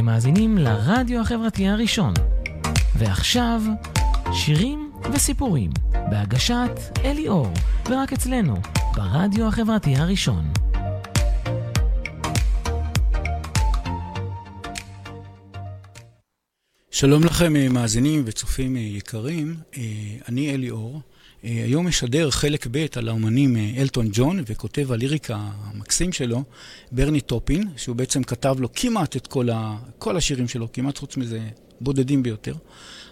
אתם מאזינים לרדיו החברתי הראשון. ועכשיו, שירים וסיפורים, בהגשת אלי אור, ורק אצלנו, ברדיו החברתי הראשון. שלום לכם מאזינים וצופים יקרים, אה, אני אלי אור. היום משדר חלק ב' על האומנים אלטון ג'ון וכותב הליריקה המקסים שלו, ברני טופין, שהוא בעצם כתב לו כמעט את כל, ה... כל השירים שלו, כמעט חוץ מזה בודדים ביותר.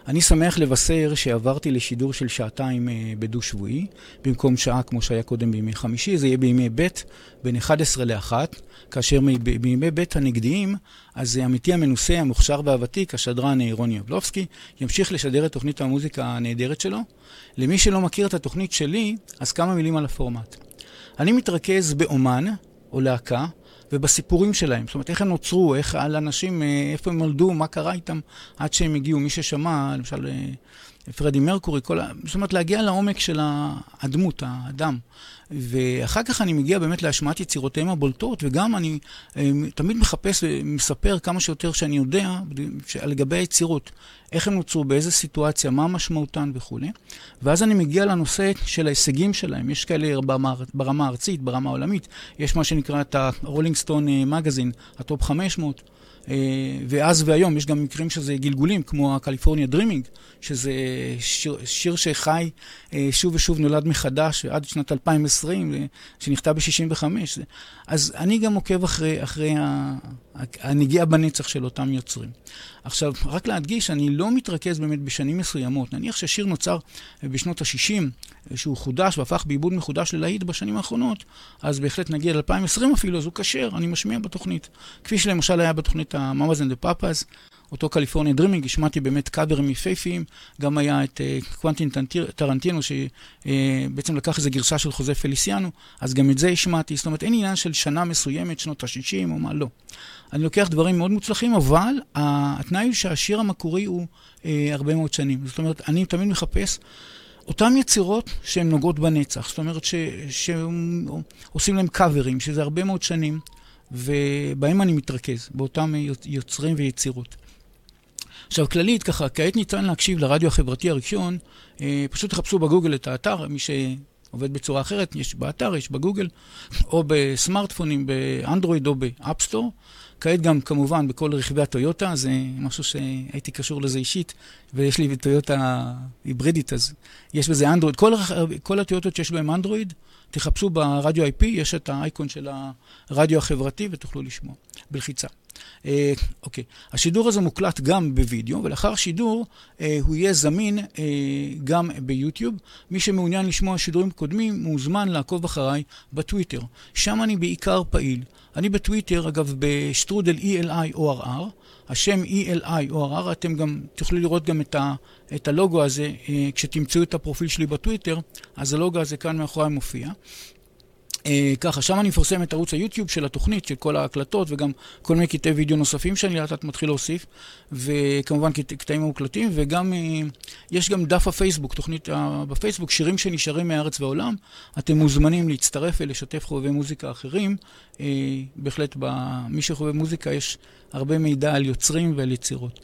אני שמח לבשר שעברתי לשידור של שעתיים אה, בדו-שבועי, במקום שעה כמו שהיה קודם בימי חמישי, זה יהיה בימי ב', בין 11 ל-1, כאשר בימי ב' הנגדיים, אז עמיתי המנוסה, המוכשר והוותיק, השדרן אה, רוני יבלובסקי, ימשיך לשדר את תוכנית המוזיקה הנהדרת שלו. למי שלא מכיר את התוכנית שלי, אז כמה מילים על הפורמט. אני מתרכז באומן או להקה, ובסיפורים שלהם. זאת אומרת, איך הם נוצרו, איך על אנשים, אה, איפה הם נולדו, מה קרה איתם עד שהם הגיעו. מי ששמע, למשל, אה, פרדי מרקורי, כל ה... זאת אומרת, להגיע לעומק של הדמות, האדם. ואחר כך אני מגיע באמת להשמעת יצירותיהם הבולטות, וגם אני אה, תמיד מחפש ומספר כמה שיותר שאני יודע לגבי היצירות, איך הם נוצרו, באיזה סיטואציה, מה משמעותן וכולי. ואז אני מגיע לנושא של ההישגים שלהם. יש כאלה ברמה הארצית, ברמה העולמית, יש מה שנקרא את ה Rolling Stone Magazine, ה Top 500. אה, ואז והיום יש גם מקרים שזה גלגולים, כמו ה California Dreaming, שזה שיר, שיר שחי אה, שוב ושוב נולד מחדש עד שנת 2020, אה, שנכתב ב-65. אז אני גם עוקב אחרי, אחרי הנגיעה בנצח של אותם יוצרים. עכשיו, רק להדגיש, אני לא מתרכז באמת בשנים מסוימות. נניח ששיר נוצר בשנות ה-60, שהוא חודש והפך בעיבוד מחודש ללהיט בשנים האחרונות, אז בהחלט נגיע ל-2020 אפילו, אז הוא כשר, אני משמיע בתוכנית. כפי שלמשל היה בתוכנית ה-Mamas and the Papas, אותו קליפורניה דרימינג, השמעתי באמת קאברים יפהפיים, גם היה את uh, קוונטין טרנטינו, שבעצם uh, לקח איזו גרסה של חוזה פליסיאנו, אז גם את זה השמעתי. זאת אומרת, אין עניין של שנה מסוימת, שנות ה-60 או מה, לא. אני לוקח דברים מאוד מוצלחים, אבל התנאי הוא שהשיר המקורי הוא uh, הרבה מאוד שנים. זאת אומרת, אני תמיד מחפש... אותן יצירות שהן נוגעות בנצח, זאת אומרת שעושים להם קאברים, שזה הרבה מאוד שנים, ובהם אני מתרכז, באותם יוצרים ויצירות. עכשיו, כללית, ככה, כעת ניתן להקשיב לרדיו החברתי הראשון, אה, פשוט תחפשו בגוגל את האתר, מי שעובד בצורה אחרת, יש באתר, יש בגוגל, או בסמארטפונים, באנדרואיד או ב App Store. כעת גם כמובן בכל רכבי הטויוטה, זה משהו שהייתי קשור לזה אישית, ויש לי טויוטה היברידית, אז יש בזה אנדרואיד. כל, כל הטויוטות שיש בהן אנדרואיד, תחפשו ברדיו IP, יש את האייקון של הרדיו החברתי ותוכלו לשמוע בלחיצה. אה, אוקיי, השידור הזה מוקלט גם בווידאו, ולאחר שידור אה, הוא יהיה זמין אה, גם ביוטיוב. מי שמעוניין לשמוע שידורים קודמים, מוזמן לעקוב אחריי בטוויטר. שם אני בעיקר פעיל. אני בטוויטר, אגב, בשטרודל ELI-ORR, השם ELI-ORR, אתם גם תוכלו לראות גם את, ה, את הלוגו הזה, כשתמצאו את הפרופיל שלי בטוויטר, אז הלוגו הזה כאן מאחורי מופיע. אה, ככה, שם אני מפרסם את ערוץ היוטיוב של התוכנית, של כל ההקלטות, וגם כל מיני קטעי וידאו נוספים שאני לאט לאט מתחיל להוסיף, וכמובן קטעים מוקלטים, וגם אה, יש גם דף הפייסבוק, תוכנית אה, בפייסבוק, שירים שנשארים מהארץ והעולם. אתם מוזמנים להצטרף ולשתף חובבי מוזיקה אחרים. בהחלט, במי שחובב מוזיקה יש הרבה מידע על יוצרים ועל יצירות.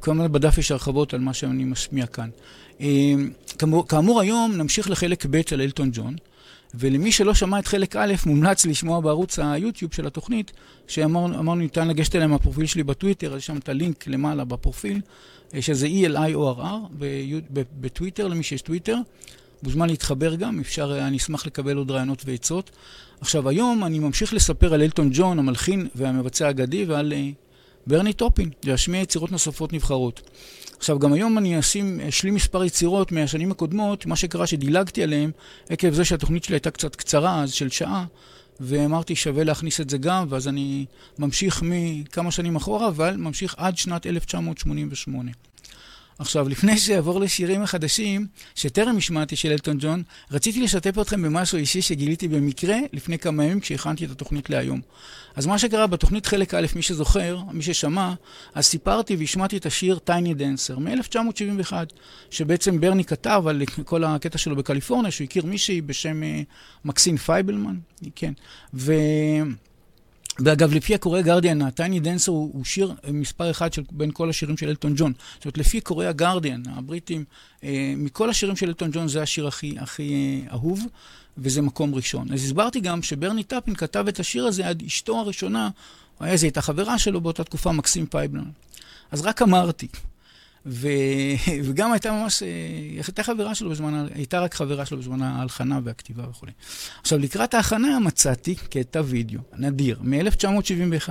כמובן בדף יש הרחבות על מה שאני משמיע כאן. כאמור, כאמור היום נמשיך לחלק ב' של אלטון ג'ון. ולמי שלא שמע את חלק א', מומלץ לשמוע בערוץ היוטיוב של התוכנית, שאמרנו, ניתן לגשת אליהם מהפרופיל שלי בטוויטר, יש שם את הלינק למעלה בפרופיל, אה, שזה ELIORR בטוויטר, למי שיש טוויטר. מוזמן להתחבר גם, אפשר, אה, אני אשמח לקבל עוד רעיונות ועצות. עכשיו, היום אני ממשיך לספר על אלטון ג'ון, המלחין והמבצע האגדי, ועל אה, ברני טופין, להשמיע יצירות נוספות נבחרות. עכשיו, גם היום אני אשים, אשלים מספר יצירות מהשנים הקודמות, מה שקרה שדילגתי עליהן, עקב זה שהתוכנית שלי הייתה קצת קצרה, אז של שעה, ואמרתי שווה להכניס את זה גם, ואז אני ממשיך מכמה שנים אחורה, אבל ממשיך עד שנת 1988. עכשיו, לפני שאעבור לשירים החדשים, שטרם השמעתי של אלטון ג'ון, רציתי לשתף אתכם במשהו אישי שגיליתי במקרה לפני כמה ימים כשהכנתי את התוכנית להיום. אז מה שקרה בתוכנית חלק א', מי שזוכר, מי ששמע, אז סיפרתי והשמעתי את השיר טייני דנסר מ-1971, שבעצם ברני כתב על כל הקטע שלו בקליפורניה, שהוא הכיר מישהי בשם אה, מקסין פייבלמן, כן. ו... ואגב, לפי קוראי הגרדיאן, ה Tiny Dancer הוא, הוא שיר מספר אחד של, בין כל השירים של אלטון ג'ון. זאת אומרת, לפי קוראי הגרדיאן, הבריטים, אה, מכל השירים של אלטון ג'ון זה השיר הכי, הכי אה, אהוב, וזה מקום ראשון. אז הסברתי גם שברני טופין כתב את השיר הזה על אשתו הראשונה, היה איזה, הייתה חברה שלו באותה תקופה, מקסין פייבלמן. אז רק אמרתי. ו... וגם הייתה ממש, אה, הייתה חברה שלו בזמן, הייתה רק חברה שלו בזמן ההלחנה והכתיבה וכו'. עכשיו, לקראת ההכנה מצאתי קטע וידאו נדיר מ-1971,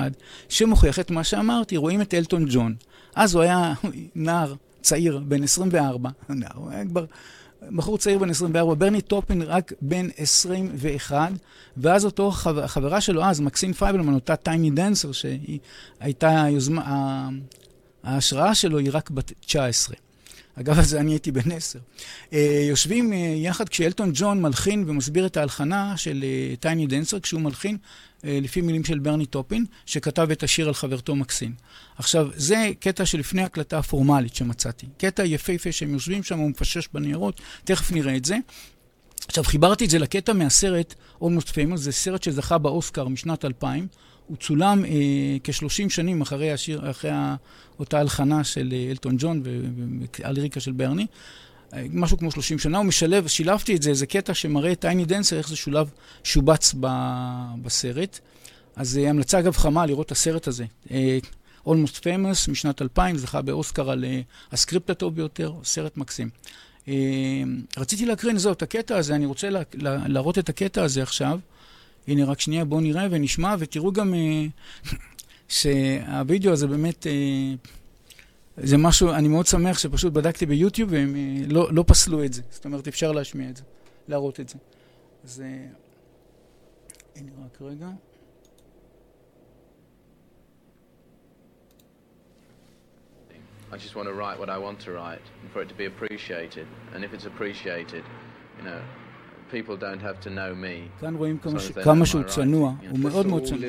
שמוכיח את מה שאמרתי, רואים את אלטון ג'ון. אז הוא היה נער צעיר, בן 24, נער, הוא היה כבר... בחור צעיר בן 24, ברני טופין רק בן 21, ואז אותו חברה שלו אז, מקסין פייבלמן, אותה Tiny Dancer, שהיא הייתה היוזמה, ההשראה שלו היא רק בת 19. אגב, אז אני הייתי בן 10. אה, יושבים אה, יחד כשאלטון ג'ון מלחין ומסביר את ההלחנה של אה, Tiny Dancer, כשהוא מלחין לפי מילים של ברני טופין, שכתב את השיר על חברתו מקסין. עכשיו, זה קטע שלפני הקלטה הפורמלית שמצאתי. קטע יפהפה שהם יושבים שם, הוא מפשפש בניירות, תכף נראה את זה. עכשיו, חיברתי את זה לקטע מהסרט Almost Famous, זה סרט שזכה באוסקר משנת 2000. הוא צולם אה, כ-30 שנים אחרי השיר, אחרי אותה הלחנה של אה, אלטון ג'ון והליריקה של ברני. אה, משהו כמו 30 שנה, הוא משלב, שילבתי את זה, איזה קטע שמראה את Tiny Dancer, איך זה שולב, שובץ ב, בסרט. אז אה, המלצה אגב חמה לראות את הסרט הזה. Almost Famous משנת 2000, זכה באוסקר על ה script הטוב ביותר, סרט מקסים. רציתי להקרין, זהו, את הקטע הזה, אני רוצה לה, לה, להראות את הקטע הזה עכשיו. הנה, רק שנייה, בואו נראה ונשמע, ותראו גם אה, שהווידאו הזה באמת, אה, זה משהו, אני מאוד שמח שפשוט בדקתי ביוטיוב והם אה, לא, לא פסלו את זה. זאת אומרת, אפשר להשמיע את זה, להראות את זה. אז הנה רק רגע. I just want to write what I want to write, and for it to be appreciated. And if it's appreciated, you know, כאן רואים כמה שהוא צנוע, הוא מאוד מאוד צנוע.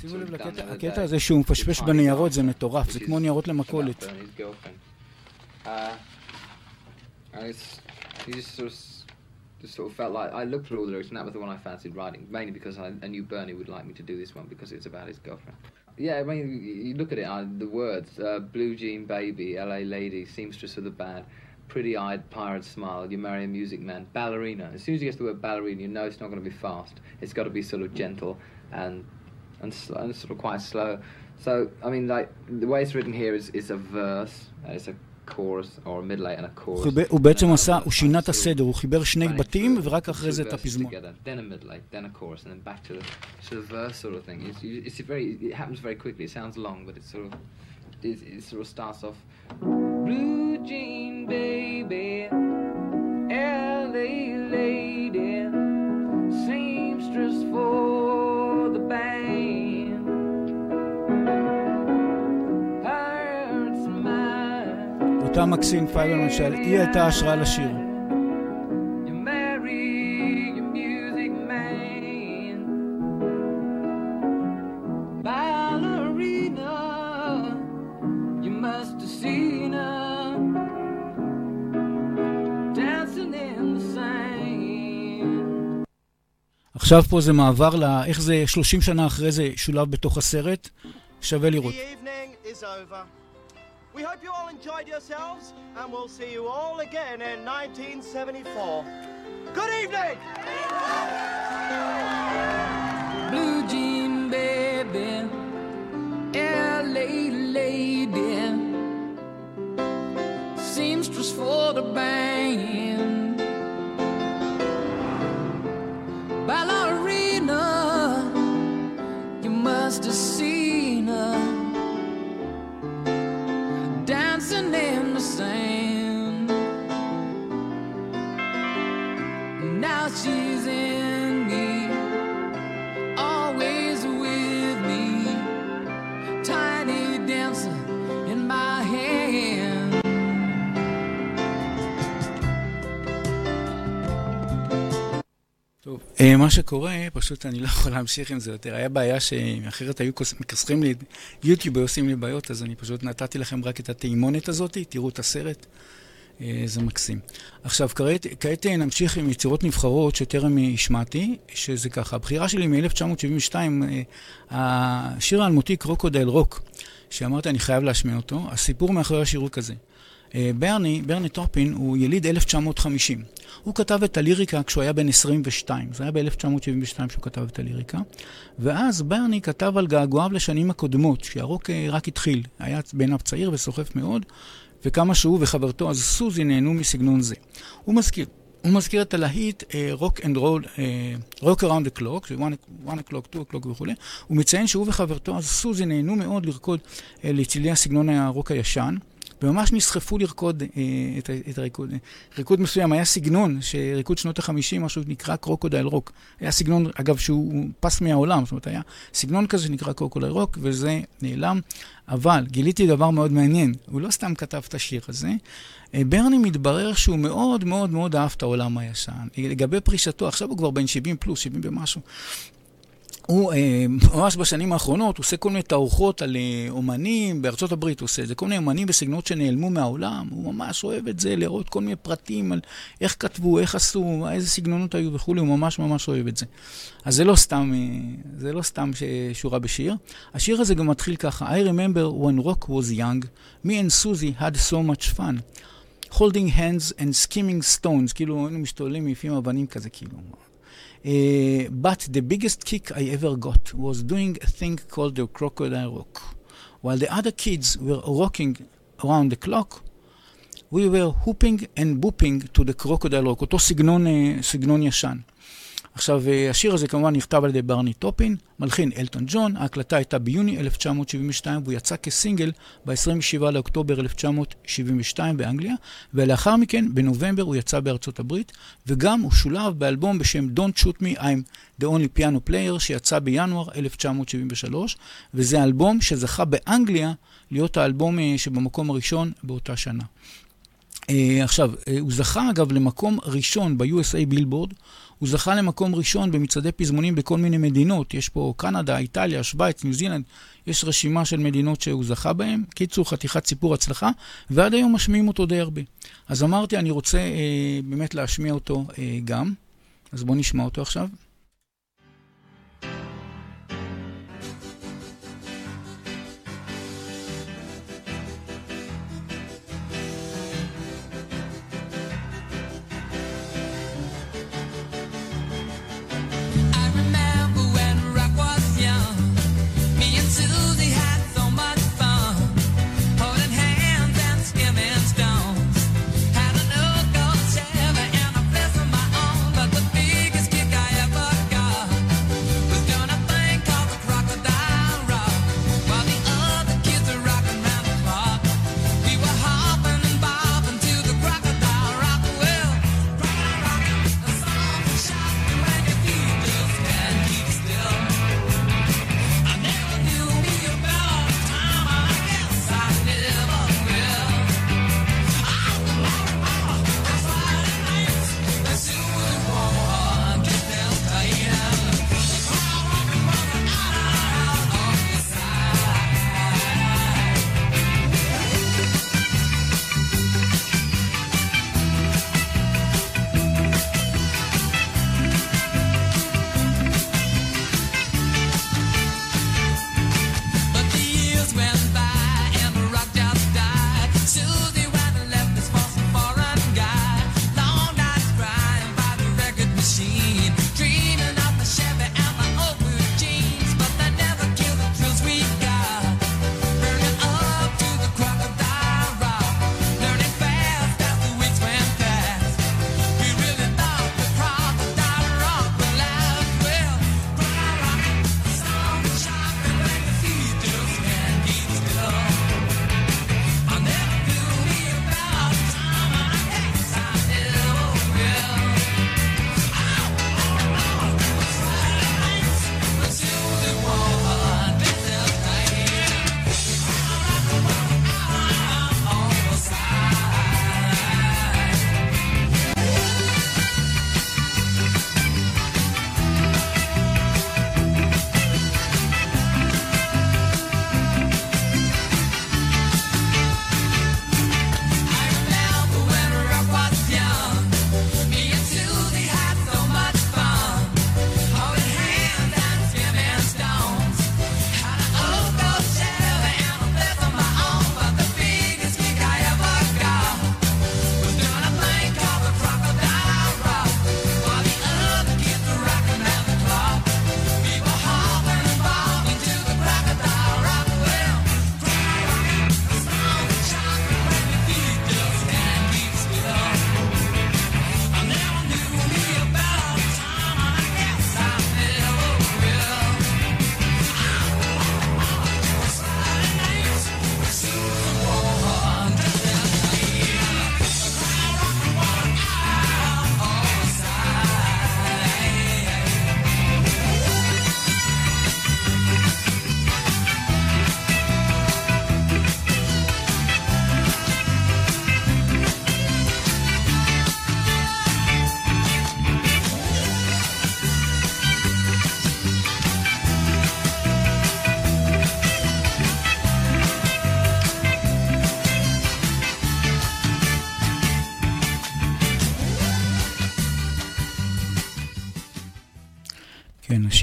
שימו לב לקטע הזה שהוא מפשפש בניירות, זה מטורף, זה כמו ניירות למכולת. just sort of felt like I looked through all the lyrics and that was the one I fancied writing, mainly because I, I knew Bernie would like me to do this one because it's about his girlfriend. Yeah, I mean, you look at it, uh, the words, uh, blue jean baby, LA lady, seamstress of the band. pretty-eyed pirate smile, you marry a music man. Ballerina. As soon as you get to the word ballerina, you know it's not going to be fast. It's got to be sort of gentle and and, and sort of quite slow. So I mean, like the way it's written here is is a verse. Uh, it's a chorus or a middle eight and a chorus. הוא בעצם עשה, הוא שינה את הסדר, הוא חיבר שני בתים ורק אחרי זה את הפזמון. Then a middle eight, then a chorus, and then back to the, to the verse sort of thing. It's, it's very, it happens very quickly. It sounds long, but it sort of, it, it sort of starts off. Blue jean baby, LA lady, seamstress for the band. Pirates mine. אותה מקסין פיילון למשל, היא הייתה השראה לשיר. עכשיו פה זה מעבר לאיך זה 30 שנה אחרי זה שולב בתוך הסרט, שווה לראות. We hope you all enjoyed yourselves, and we'll see you all again in 1974. Good evening! Blue jean baby, LA lady, seamstress for the band. Ballerina. You must have seen her מה שקורה, פשוט אני לא יכול להמשיך עם זה יותר. היה בעיה שאחרת היו מכסחים לי, יוטיוב היו עושים לי בעיות, אז אני פשוט נתתי לכם רק את הטעימונת הזאת, תראו את הסרט. אה, זה מקסים. עכשיו, כעת, כעת נמשיך עם יצירות נבחרות שטרם השמעתי, שזה ככה, הבחירה שלי מ-1972, השיר האלמותי Crocodile Rock, שאמרתי אני חייב להשמיע אותו, הסיפור מאחורי השיר הוא כזה. אה, ברני, ברני טופין, הוא יליד 1950. הוא כתב את הליריקה כשהוא היה בן 22, זה היה ב-1972 שהוא כתב את הליריקה, ואז ברני כתב על געגועיו לשנים הקודמות, שהרוק אה, רק התחיל, היה בעיניו צעיר וסוחף מאוד, וכמה שהוא וחברתו אז סוזי נהנו מסגנון זה. הוא מזכיר, הוא מזכיר את הלהיט Rock and Roll, Rock Around the Clock, 1 o'clock, 2 o'clock וכולי. הוא מציין שהוא וחברתו אז סוזי נהנו מאוד לרקוד אה, לצלילי הסגנון הרוק הישן. וממש נסחפו לרקוד אה, את, את הריקוד. ריקוד מסוים, היה סגנון, ריקוד שנות ה-50, משהו שנקרא Crocodile Rock. היה סגנון, אגב, שהוא פס מהעולם, זאת אומרת, היה סגנון כזה שנקרא Crocodile Rock, וזה נעלם. אבל גיליתי דבר מאוד מעניין, הוא לא סתם כתב את השיר הזה. אה, ברני מתברר שהוא מאוד מאוד מאוד אהב את העולם הישן. לגבי פרישתו, עכשיו הוא כבר בן 70 פלוס, 70 ומשהו. הוא אה, ממש בשנים האחרונות עושה כל מיני תערוכות על אה, אומנים, בארצות הברית הוא עושה את זה, כל מיני אומנים בסגנונות שנעלמו מהעולם, הוא ממש אוהב את זה, לראות כל מיני פרטים על איך כתבו, איך עשו, איזה סגנונות היו וכולי, הוא ממש ממש אוהב את זה. אז זה לא סתם, אה, זה לא סתם שורה בשיר. השיר הזה גם מתחיל ככה, I remember when rock was young, me and Susie had so much fun. holding hands and skimming stones, כאילו היינו משתוללים מיפים אבנים כזה, כאילו. Uh, but the biggest kick I ever got was doing a thing called the crocodile rock. While the other kids were rocking around the clock, we were hooping and booping to the crocodile rock, אותו סגנון, סגנון ישן. עכשיו, אה, השיר הזה כמובן נכתב על ידי ברני טופין, מלחין אלטון ג'ון, ההקלטה הייתה ביוני 1972 והוא יצא כסינגל ב-27 לאוקטובר 1972 באנגליה, ולאחר מכן, בנובמבר הוא יצא בארצות הברית, וגם הוא שולב באלבום בשם Don't Shoot Me, I'm the Only Piano Player, שיצא בינואר 1973, וזה אלבום שזכה באנגליה להיות האלבום אה, שבמקום הראשון באותה שנה. Uh, עכשיו, הוא זכה אגב למקום ראשון ב-USA בילבורד, הוא זכה למקום ראשון במצעדי פזמונים בכל מיני מדינות. יש פה קנדה, איטליה, שווייץ, ניו זילנד, יש רשימה של מדינות שהוא זכה בהן. קיצור, חתיכת סיפור הצלחה, ועד היום משמיעים אותו די הרבה. אז אמרתי, אני רוצה אה, באמת להשמיע אותו אה, גם. אז בואו נשמע אותו עכשיו.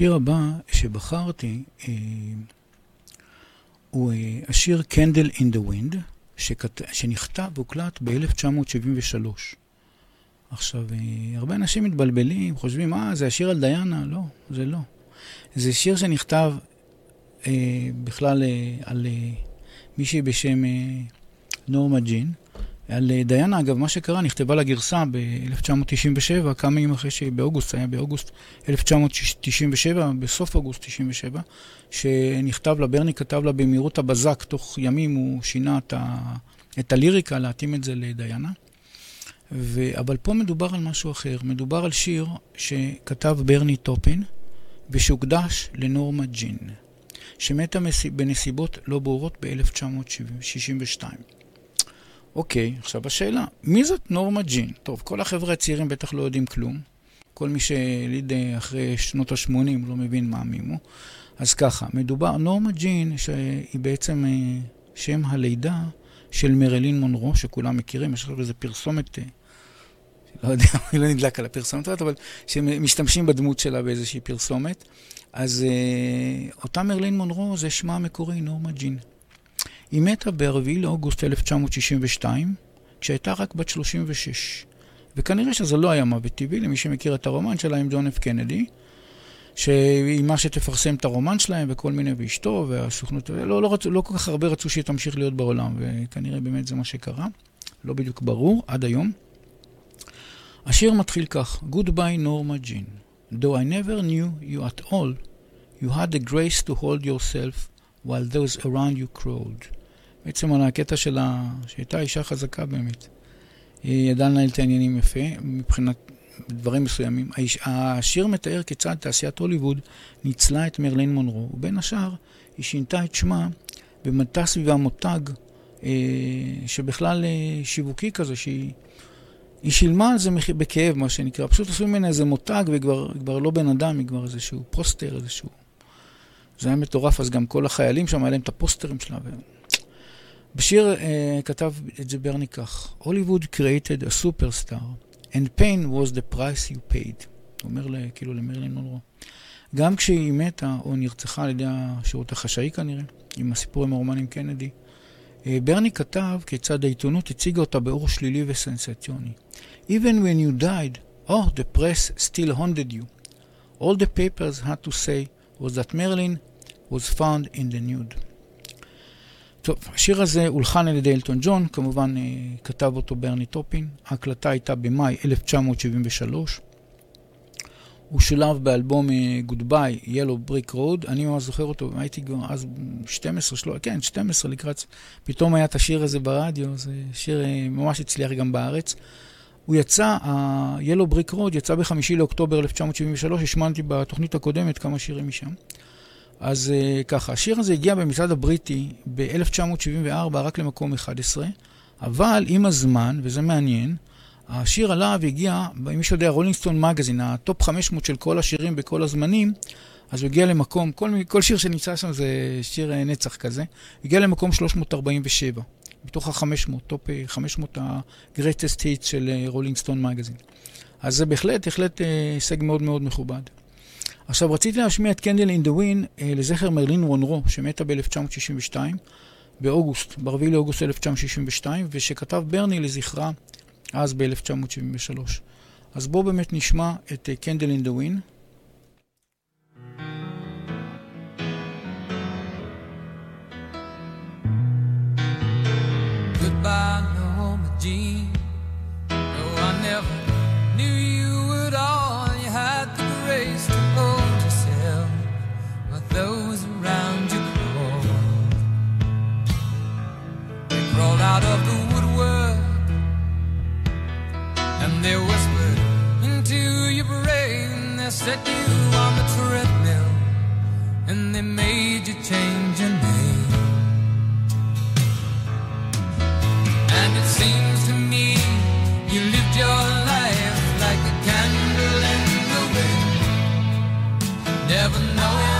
השיר הבא שבחרתי אה, הוא אה, השיר Candle in the Wind, שכת... שנכתב והוקלט ב-1973. עכשיו, אה, הרבה אנשים מתבלבלים, חושבים, אה, זה השיר על דיאנה? לא, זה לא. זה שיר שנכתב אה, בכלל אה, על אה, מישהי בשם אה, נורמה ג'ין. על אה, דיאנה, אגב, מה שקרה, נכתבה לה גרסה ב-1997, כמה ימים אחרי שהיא באוגוסט, היה באוגוסט 1997, בסוף אוגוסט 97, שנכתב לה, ברני כתב לה במהירות הבזק, תוך ימים הוא שינה את, ה, את הליריקה, להתאים את זה לדיאנה. ו... אבל פה מדובר על משהו אחר, מדובר על שיר שכתב ברני טופין ושהוקדש לנורמה ג'ין, שמתה בנסיבות לא ברורות ב-1962. אוקיי, עכשיו השאלה, מי זאת נורמה ג'ין? טוב, כל החבר'ה הצעירים בטח לא יודעים כלום. כל מי שליד אחרי שנות ה-80 לא מבין מה מי הוא. אז ככה, מדובר, נורמה ג'ין, שהיא בעצם אה, שם הלידה של מרלין מונרו, שכולם מכירים, יש לך איזה פרסומת, אה, לא יודע, אני לא נדלק על הפרסומת הזאת, אבל שמשתמשים בדמות שלה באיזושהי פרסומת. אז אה, אותה מרלין מונרו זה שמה המקורי, נורמה ג'ין. היא מתה ב-4 לאוגוסט 1962, כשהייתה רק בת 36. וכנראה שזה לא היה מוות טבעי, למי שמכיר את הרומן שלה עם ג'ון אף קנדי, שהיא מה שתפרסם את הרומן שלהם, וכל מיני, ואשתו, והסוכנות, לא, לא, רצו, לא כל כך הרבה רצו שהיא תמשיך להיות בעולם, וכנראה באמת זה מה שקרה. לא בדיוק ברור, עד היום. השיר מתחיל כך: Goodbye, Norma Jean. Though I never knew you at all, you had the grace to hold yourself while those around you crawled. בעצם על הקטע שלה, שהייתה אישה חזקה באמת. היא ידעה לנהל את העניינים יפה, מבחינת דברים מסוימים. השיר מתאר כיצד תעשיית הוליווד ניצלה את מרלין מונרו, ובין השאר היא שינתה את שמה ומנתה סביבה מותג אה, שבכלל אה, שיווקי כזה, שהיא היא שילמה על זה בכאב, מה שנקרא. פשוט עשו ממנה איזה מותג, והיא כבר, כבר לא בן אדם, היא כבר איזשהו פוסטר, איזשהו... זה היה מטורף, אז גם כל החיילים שם, היה להם את הפוסטרים שלה. ו... בשיר uh, כתב את זה ברני כך: Hollywood created a superstar, and pain was the price you paid. הוא אומר לה, כאילו למרלין מונרו. גם כשהיא מתה או נרצחה על ידי השירות החשאי כנראה, עם הסיפור עם הרומן עם קנדי, uh, ברני כתב כיצד העיתונות הציגה אותה באור שלילי וסנסציוני. Even when you died, oh, the press still haunted you. All the papers had to say was that Marilyn was found in the nude. טוב, השיר הזה הולחן על ידי אלטון ג'ון, כמובן אה, כתב אותו ברני טופין. ההקלטה הייתה במאי 1973. הוא שולב באלבום Goodbye Yellow Brick Road. אני ממש זוכר אותו, הייתי אז 12, שלו, כן, 12 לקראת, פתאום היה את השיר הזה ברדיו, זה שיר אה, ממש הצליח גם בארץ. הוא יצא, ה-Yellow Brick Road יצא בחמישי לאוקטובר 1973, השמעתי בתוכנית הקודמת כמה שירים משם. אז אה, ככה, השיר הזה הגיע במצעד הבריטי ב-1974 רק למקום 11, אבל עם הזמן, וזה מעניין, השיר אם מישהו יודע, Rolling Stone Magazine, ה Top 500 של כל השירים בכל הזמנים, אז הוא הגיע למקום, כל, כל שיר שנמצא שם זה שיר אה, נצח כזה, הגיע למקום 347, מתוך ה-500, Top 500 ה-greatest hits של Rolling Stone Magazine. אז זה בהחלט, בהחלט הישג מאוד מאוד מכובד. עכשיו, רציתי להשמיע את Candle in the Wind לזכר מרילין מונרו, שמתה ב-1962, באוגוסט, ב-4 לאוגוסט 1962, ושכתב ברני לזכרה אז ב-1973. אז בואו באמת נשמע את Candle in the Wind. Goodbye, set you on the treadmill and they made you change your name. And it seems to me you lived your life like a candle in the wind, never knowing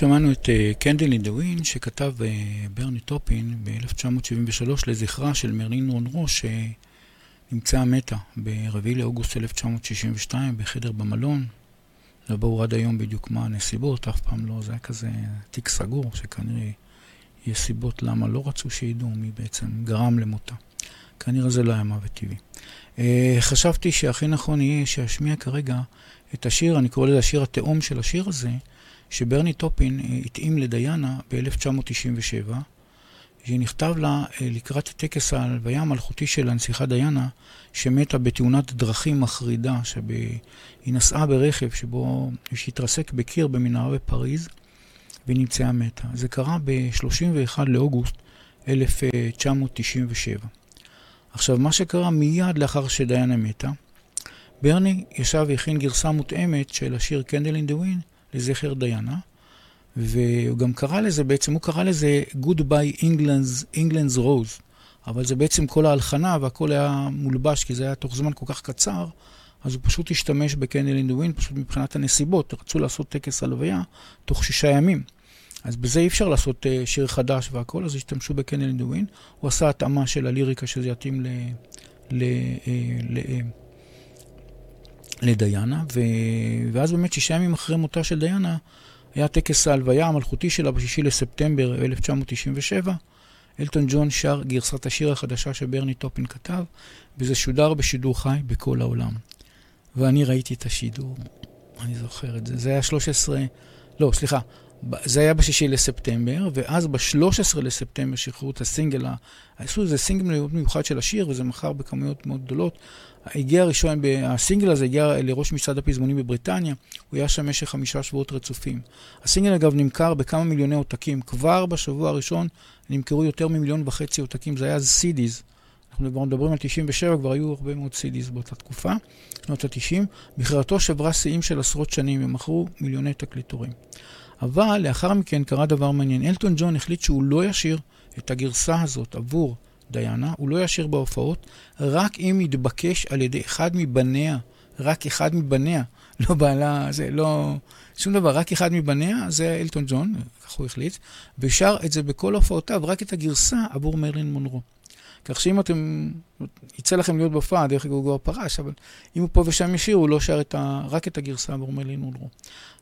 שמענו את קנדל אין דה ווין שכתב uh, ברני טופין ב-1973 לזכרה של מרלין מונרו שנמצאה מתה ב-4 לאוגוסט 1962 בחדר במלון. לא ברור עד היום בדיוק מה הנסיבות, אף פעם לא, זה היה כזה תיק סגור שכנראה יש סיבות למה לא רצו שידעו מי בעצם גרם למותה. כנראה זה לא היה מוות טבעי. Uh, חשבתי שהכי נכון יהיה שאשמיע כרגע את השיר, אני קורא לזה השיר התאום של השיר הזה, שברני טופין אה, התאים לדיאנה ב-1997, שנכתב לה אה, לקראת טקס ההלוויה המלכותי של הנסיכה דיאנה, שמתה בתאונת דרכים מחרידה, שהיא נסעה ברכב שבו, שהתרסק בקיר במנהרה בפריז, והיא נמצאה מתה. זה קרה ב-31 לאוגוסט 1997. עכשיו, מה שקרה מיד לאחר שדיאנה מתה, ברני ישב והכין גרסה מותאמת של השיר קנדל אין דה ווין, לזכר דיאנה, והוא גם קרא לזה, בעצם הוא קרא לזה Goodbye England's, England's Rose, אבל זה בעצם כל ההלחנה והכל היה מולבש, כי זה היה תוך זמן כל כך קצר, אז הוא פשוט השתמש בקנדל אין ווין, פשוט מבחינת הנסיבות, רצו לעשות טקס הלוויה תוך שישה ימים. אז בזה אי אפשר לעשות uh, שיר חדש והכל, אז השתמשו בקנדל אין ווין. הוא עשה התאמה של הליריקה שזה יתאים ל... ל, uh, ל uh, לדיאנה, ו... ואז באמת שישה ימים אחרי מותה של דיאנה, היה טקס ההלוויה המלכותי שלה בשישי לספטמבר 1997. אלטון ג'ון שר גרסת השיר החדשה שברני טופין כתב, וזה שודר בשידור חי בכל העולם. ואני ראיתי את השידור, אני זוכר את זה. זה היה 13, לא, סליחה, זה היה בשישי לספטמבר, ואז ב-13 לספטמבר שחררו את הסינגל, עשו איזה סינגל מיוחד של השיר, וזה מכר בכמויות מאוד גדולות. הגיע הראשון, הסינגל הזה הגיע לראש מצעד הפזמונים בבריטניה, הוא היה שם במשך חמישה שבועות רצופים. הסינגל אגב נמכר בכמה מיליוני עותקים, כבר בשבוע הראשון נמכרו יותר ממיליון וחצי עותקים, זה היה אז סידיז. אנחנו מדברים על 97, כבר היו הרבה מאוד סידיז באותה תקופה, שנות ה-90. מכירתו שברה שיאים של עשרות שנים, הם מכרו מיליוני תקליטורים. אבל לאחר מכן קרה דבר מעניין. אלטון ג'ון החליט שהוא לא ישיר את הגרסה הזאת עבור דיאנה, הוא לא ישיר בהופעות, רק אם יתבקש על ידי אחד מבניה, רק אחד מבניה, לא בעלה, זה לא, שום דבר, רק אחד מבניה, זה אלטון ג'ון, כך הוא החליט, ושר את זה בכל הופעותיו, רק את הגרסה עבור מרלין מונרו. כך שאם אתם, יצא לכם להיות בהופעה, דרך אגב הוא כבר פרש, אבל אם הוא פה ושם ישיר, הוא לא שר את ה, רק את הגרסה עבור מרלין מונרו.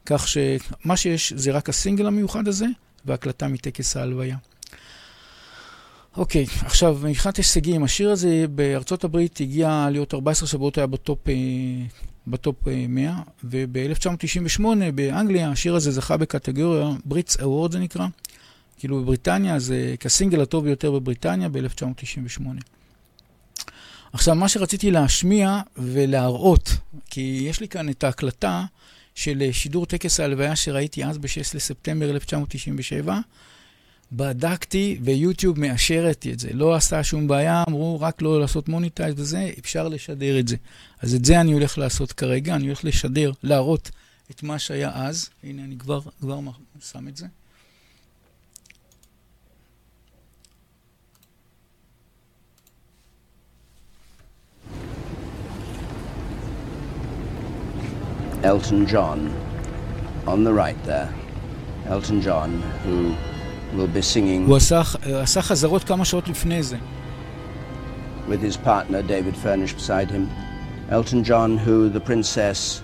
כך שמה שיש זה רק הסינגל המיוחד הזה, והקלטה מטקס ההלוויה. אוקיי, עכשיו, מבחינת הישגים, השיר הזה בארצות הברית הגיע להיות 14 שבועות, היה בטופ, אה, בטופ 100, אה, וב-1998 באנגליה השיר הזה זכה בקטגוריה, Brits Award זה נקרא, כאילו בבריטניה, זה כסינגל הטוב ביותר בבריטניה ב-1998. עכשיו, מה שרציתי להשמיע ולהראות, כי יש לי כאן את ההקלטה של שידור טקס ההלוויה שראיתי אז ב-6 לספטמבר 1997, בדקתי ויוטיוב מאשרת את זה. לא עשה שום בעיה, אמרו רק לא לעשות מוניטייז וזה, אפשר לשדר את זה. אז את זה אני הולך לעשות כרגע, אני הולך לשדר, להראות את מה שהיה אז. הנה, אני כבר, כבר שם את זה. Elton John on the right there. Elton John, who will be singing הוא עשה, עשה חזרות כמה שעות לפני זה. with his partner David Furnish beside him. Elton John, who the princess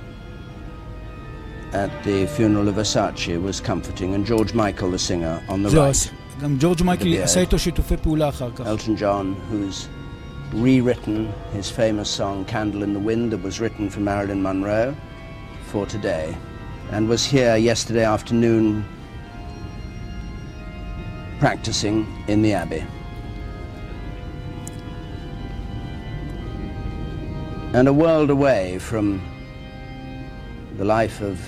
at the funeral of Versace was comforting, and George Michael, the singer, on the זהו, right. גם ג'ורג' מייקל עשה איתו שיתופי פעולה אחר כך. Elton John, who's rewritten his famous song Candle in the Wind that was written for Marilyn Monroe for today, and was here yesterday afternoon practicing in the Abbey. And a world away from the life of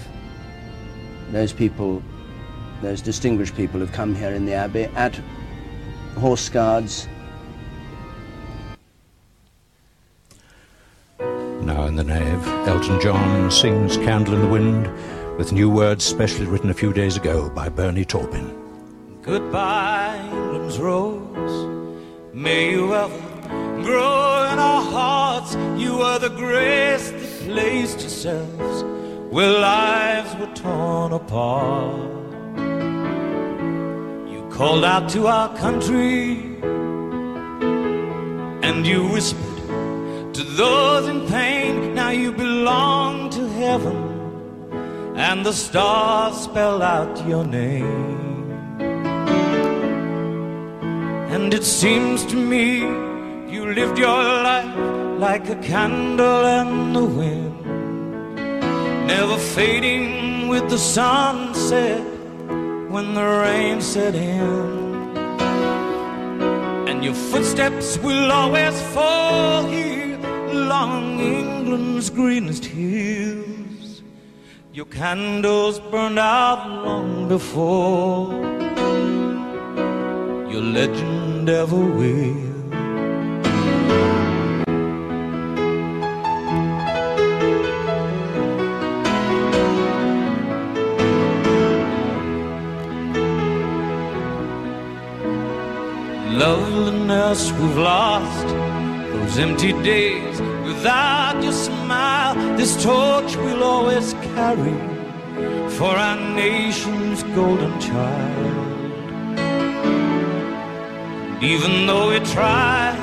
those people, those distinguished people who've come here in the Abbey at Horse Guards. Now in the nave, Elton John sings Candle in the Wind with new words specially written a few days ago by Bernie Taupin. Goodbye, England's rose. May you ever grow in our hearts. You are the grace that placed yourselves where lives were torn apart. You called out to our country and you whispered to those in pain. Now you belong to heaven and the stars spell out your name. And it seems to me you lived your life like a candle in the wind, never fading with the sunset when the rain set in. And your footsteps will always fall here along England's greenest hills. Your candles burned out long before your legend ever will. Loveliness we've lost, those empty days without your smile. This torch we'll always carry for our nation's golden child. Even though we try,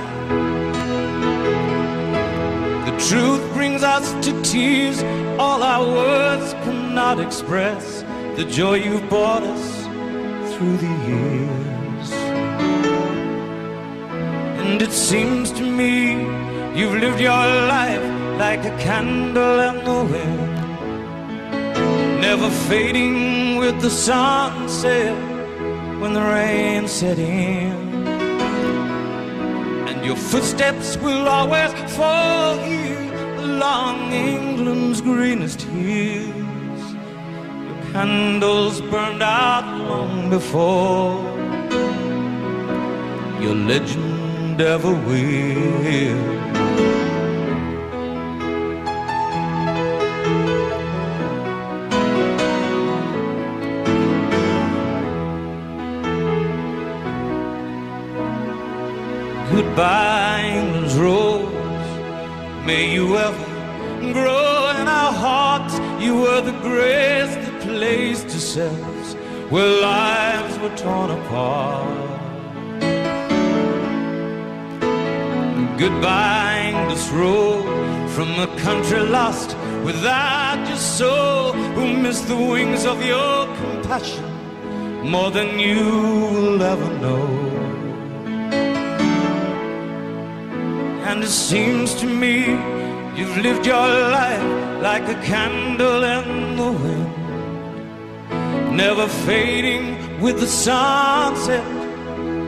the truth brings us to tears. All our words cannot express the joy you've brought us through the years. And it seems to me you've lived your life like a candle in the wind, never fading with the sunset when the rain set in. And your footsteps will always fall here along England's greenest hills. Your candles burned out long before your legend ever will. Goodbye, England's rose. May you ever grow in our hearts. You were the grace that placed yourselves where lives were torn apart. Goodbye, English road from a country lost without your soul, who missed the wings of your compassion more than you will ever know. And it seems to me you've lived your life like a candle in the wind, never fading with the sunset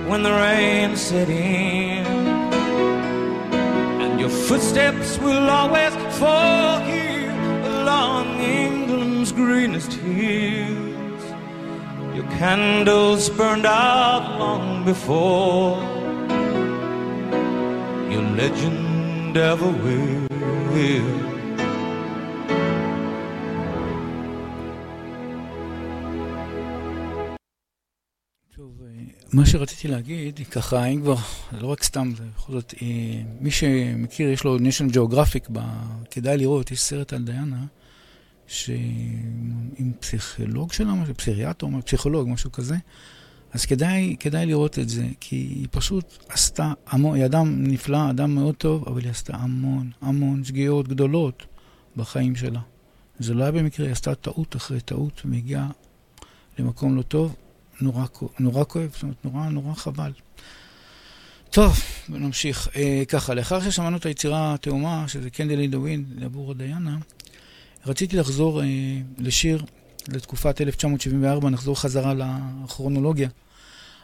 when the rain set in. Footsteps will always fall here along England's greenest hills. Your candles burned out long before your legend ever will. מה שרציתי להגיד, ככה, אם כבר, זה לא רק סתם, זה בכל זאת, אה, מי שמכיר, יש לו geographic, ב, כדאי לראות, יש סרט על דיאנה, שעם פסיכולוג שלה, פסיכיאטר, פסיכולוג, משהו כזה, אז כדאי, כדאי לראות את זה, כי היא פשוט עשתה המון, היא אדם נפלא, אדם מאוד טוב, אבל היא עשתה המון, המון שגיאות גדולות בחיים שלה. זה לא היה במקרה, היא עשתה טעות אחרי טעות, והגיעה למקום לא טוב, נורא, נורא כואב, זאת אומרת, נורא נורא חבל. טוב, נמשיך. אה, ככה, לאחר ששמענו את היצירה התאומה, שזה Candle in the Wind, עבור דיאנה, רציתי לחזור אה, לשיר לתקופת 1974, נחזור חזרה לכרונולוגיה.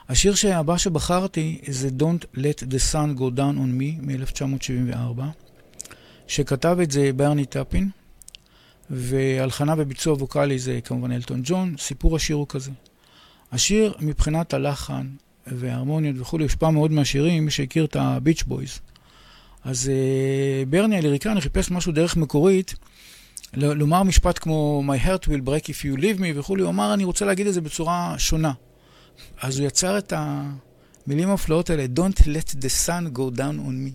השיר הבא שבחרתי זה Don't Let the Sun Go Down on Me מ-1974, שכתב את זה ברני טאפין, והלחנה וביצוע ווקאלי זה כמובן אלטון ג'ון, סיפור השיר הוא כזה. השיר מבחינת הלחן וההרמוניות וכולי הושפע מאוד מהשירים, מי שהכיר את הביץ' בויז. אז uh, ברני הליריקני חיפש משהו דרך מקורית, לומר משפט כמו My heart will break if you leave me וכולי, הוא אמר אני רוצה להגיד את זה בצורה שונה. אז הוא יצר את המילים המפלאות האלה, Don't let the sun go down on me.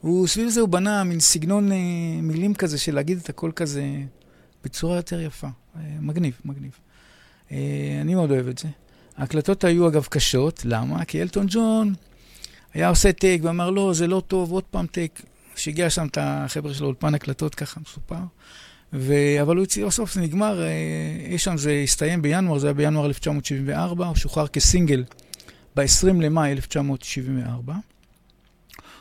הוא, סביב זה הוא בנה מין סגנון uh, מילים כזה של להגיד את הכל כזה בצורה יותר יפה. Uh, מגניב, מגניב. אה, אני מאוד אוהב את זה. ההקלטות היו אגב קשות, למה? כי אלטון ג'ון היה עושה טייק ואמר, לא, זה לא טוב, עוד פעם טייק. שהגיע שם את החבר'ה שלו, אולפן הקלטות, ככה מסופר. ו... אבל הוא הציע, בסוף זה נגמר, אה, שם זה הסתיים בינואר, זה היה בינואר 1974, הוא שוחרר כסינגל ב-20 למאי 1974.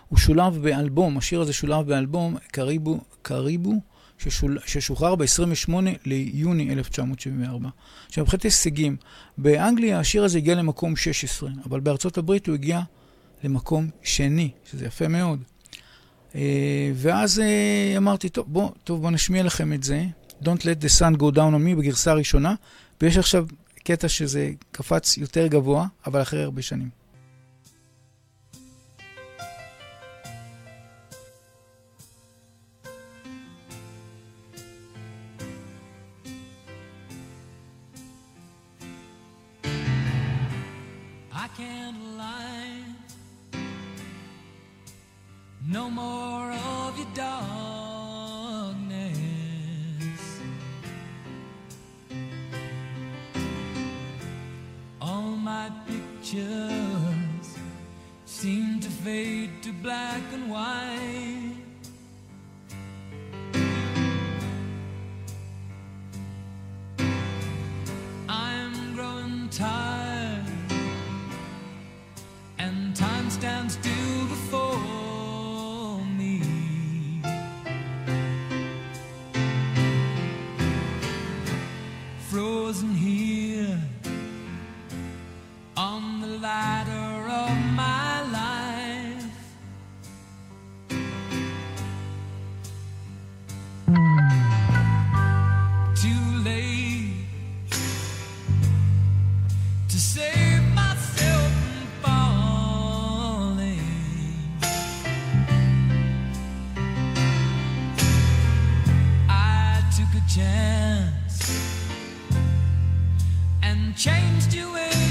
הוא שולב באלבום, השיר הזה שולב באלבום קריבו, קריבו ששול... ששוחרר ב-28 ליוני 1974. עכשיו, מבחינת הישגים, באנגליה השיר הזה הגיע למקום 16, אבל בארצות הברית הוא הגיע למקום שני, שזה יפה מאוד. אה, ואז אה, אמרתי, טוב, בוא, טוב, בוא נשמיע לכם את זה. Don't let the sun go down on me בגרסה הראשונה, ויש עכשיו קטע שזה קפץ יותר גבוה, אבל אחרי הרבה שנים. No more of your darkness. All my pictures seem to fade to black and white. I'm growing tired, stands still chance and changed you way.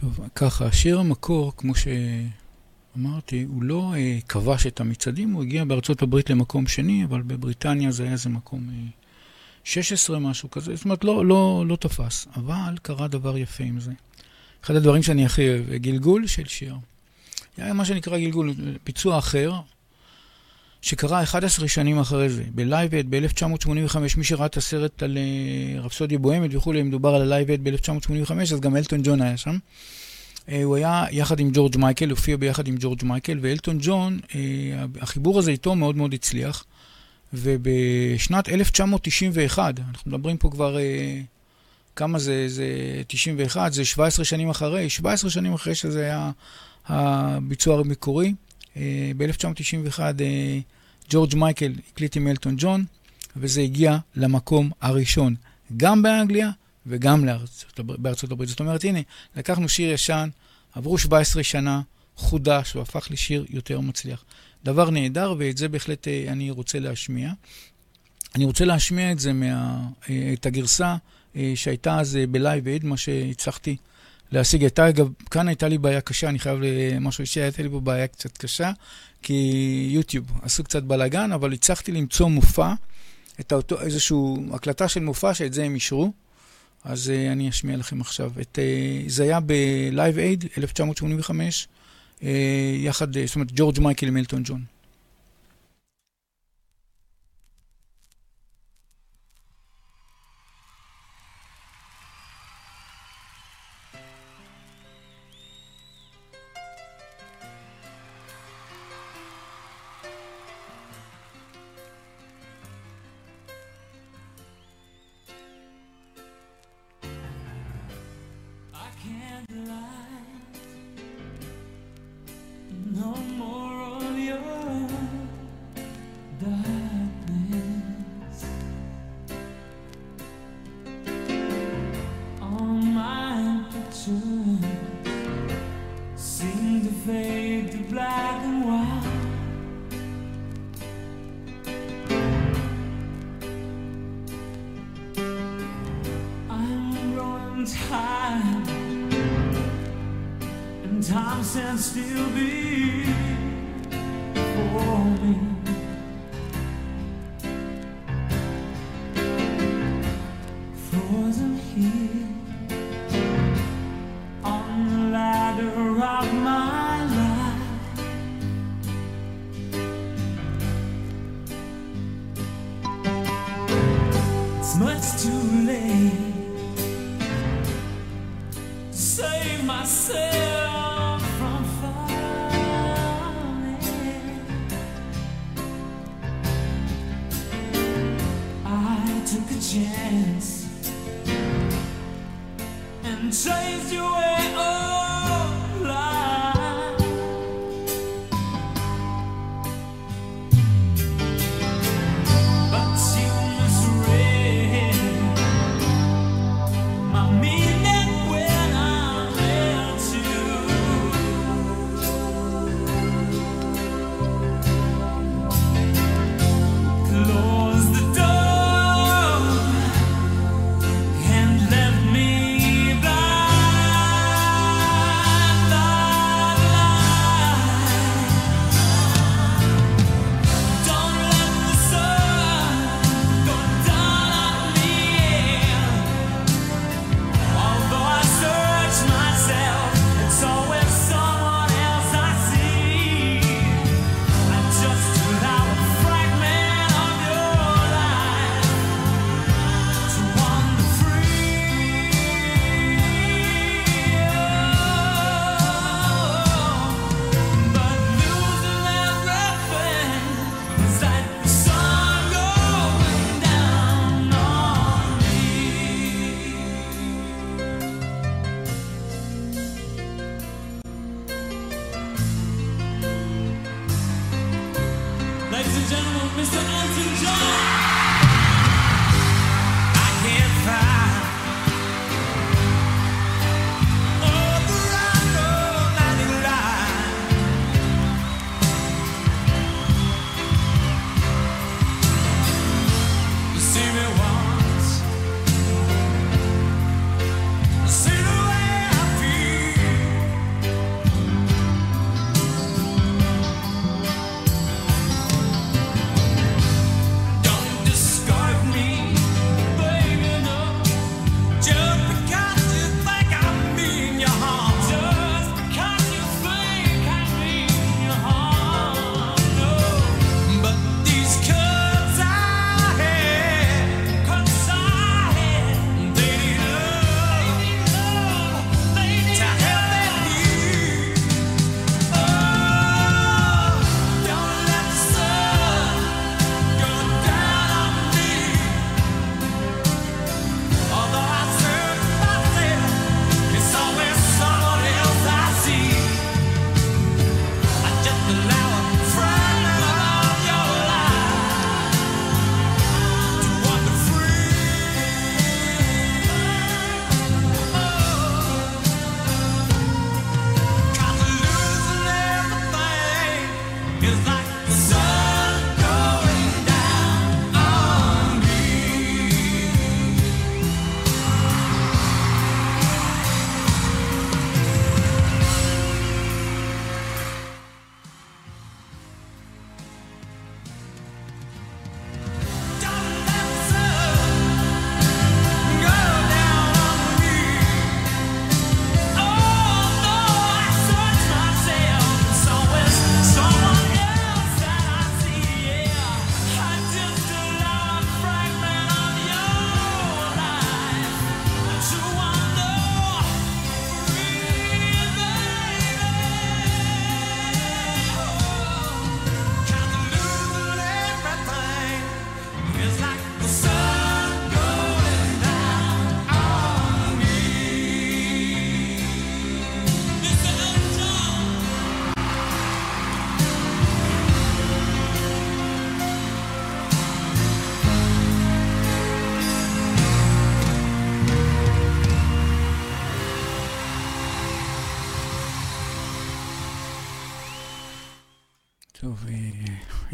טוב, ככה, שיר המקור, כמו שאמרתי, הוא לא אה, כבש את המצעדים, הוא הגיע בארצות הברית למקום שני, אבל בבריטניה זה היה איזה מקום אה, 16, משהו כזה, זאת אומרת, לא, לא, לא תפס, אבל קרה דבר יפה עם זה. אחד הדברים שאני הכי אוהב, גלגול של שיר. היה מה שנקרא גלגול, ביצוע אחר, שקרה 11 שנים אחרי זה, ב-Live Aid ב-1985, מי שראה את הסרט על אה, רפסודיה בוהמית וכולי, מדובר על ה-Live Aid ב-1985, אז גם אלטון ג'ון היה שם. Uh, הוא היה יחד עם ג'ורג' מייקל, הופיע ביחד עם ג'ורג' מייקל, ואלטון ג'ון, uh, החיבור הזה איתו מאוד מאוד הצליח. ובשנת 1991, אנחנו מדברים פה כבר, כמה זה, זה 91, זה 17 שנים אחרי, 17 שנים אחרי שזה היה הביצוע המקורי. אה, ב-1991 אה, ג'ורג' מייקל הקליט עם אלטון ג'ון, וזה הגיע למקום הראשון, גם באנגליה וגם לארצות, בארצות הברית. זאת אומרת, הנה, לקחנו שיר ישן, עברו 17 שנה, חודש, והפך לשיר יותר מצליח. דבר נהדר, ואת זה בהחלט אה, אני רוצה להשמיע. אני רוצה להשמיע את זה, מה, את הגרסה שהייתה אז בלייב אד, מה שהצלחתי להשיג. הייתה, אגב, כאן הייתה לי בעיה קשה, אני חייב למשהו אישי, הייתה לי פה בעיה קצת קשה, כי יוטיוב עשו קצת בלאגן, אבל הצלחתי למצוא מופע, את האותו, איזושהי הקלטה של מופע, שאת זה הם אישרו. אז uh, אני אשמיע לכם עכשיו. את, uh, זה היה בלייב אייד, 1985, uh, יחד, uh, זאת אומרת, ג'ורג' מייקל עם ג'ון. still be chance and chase you.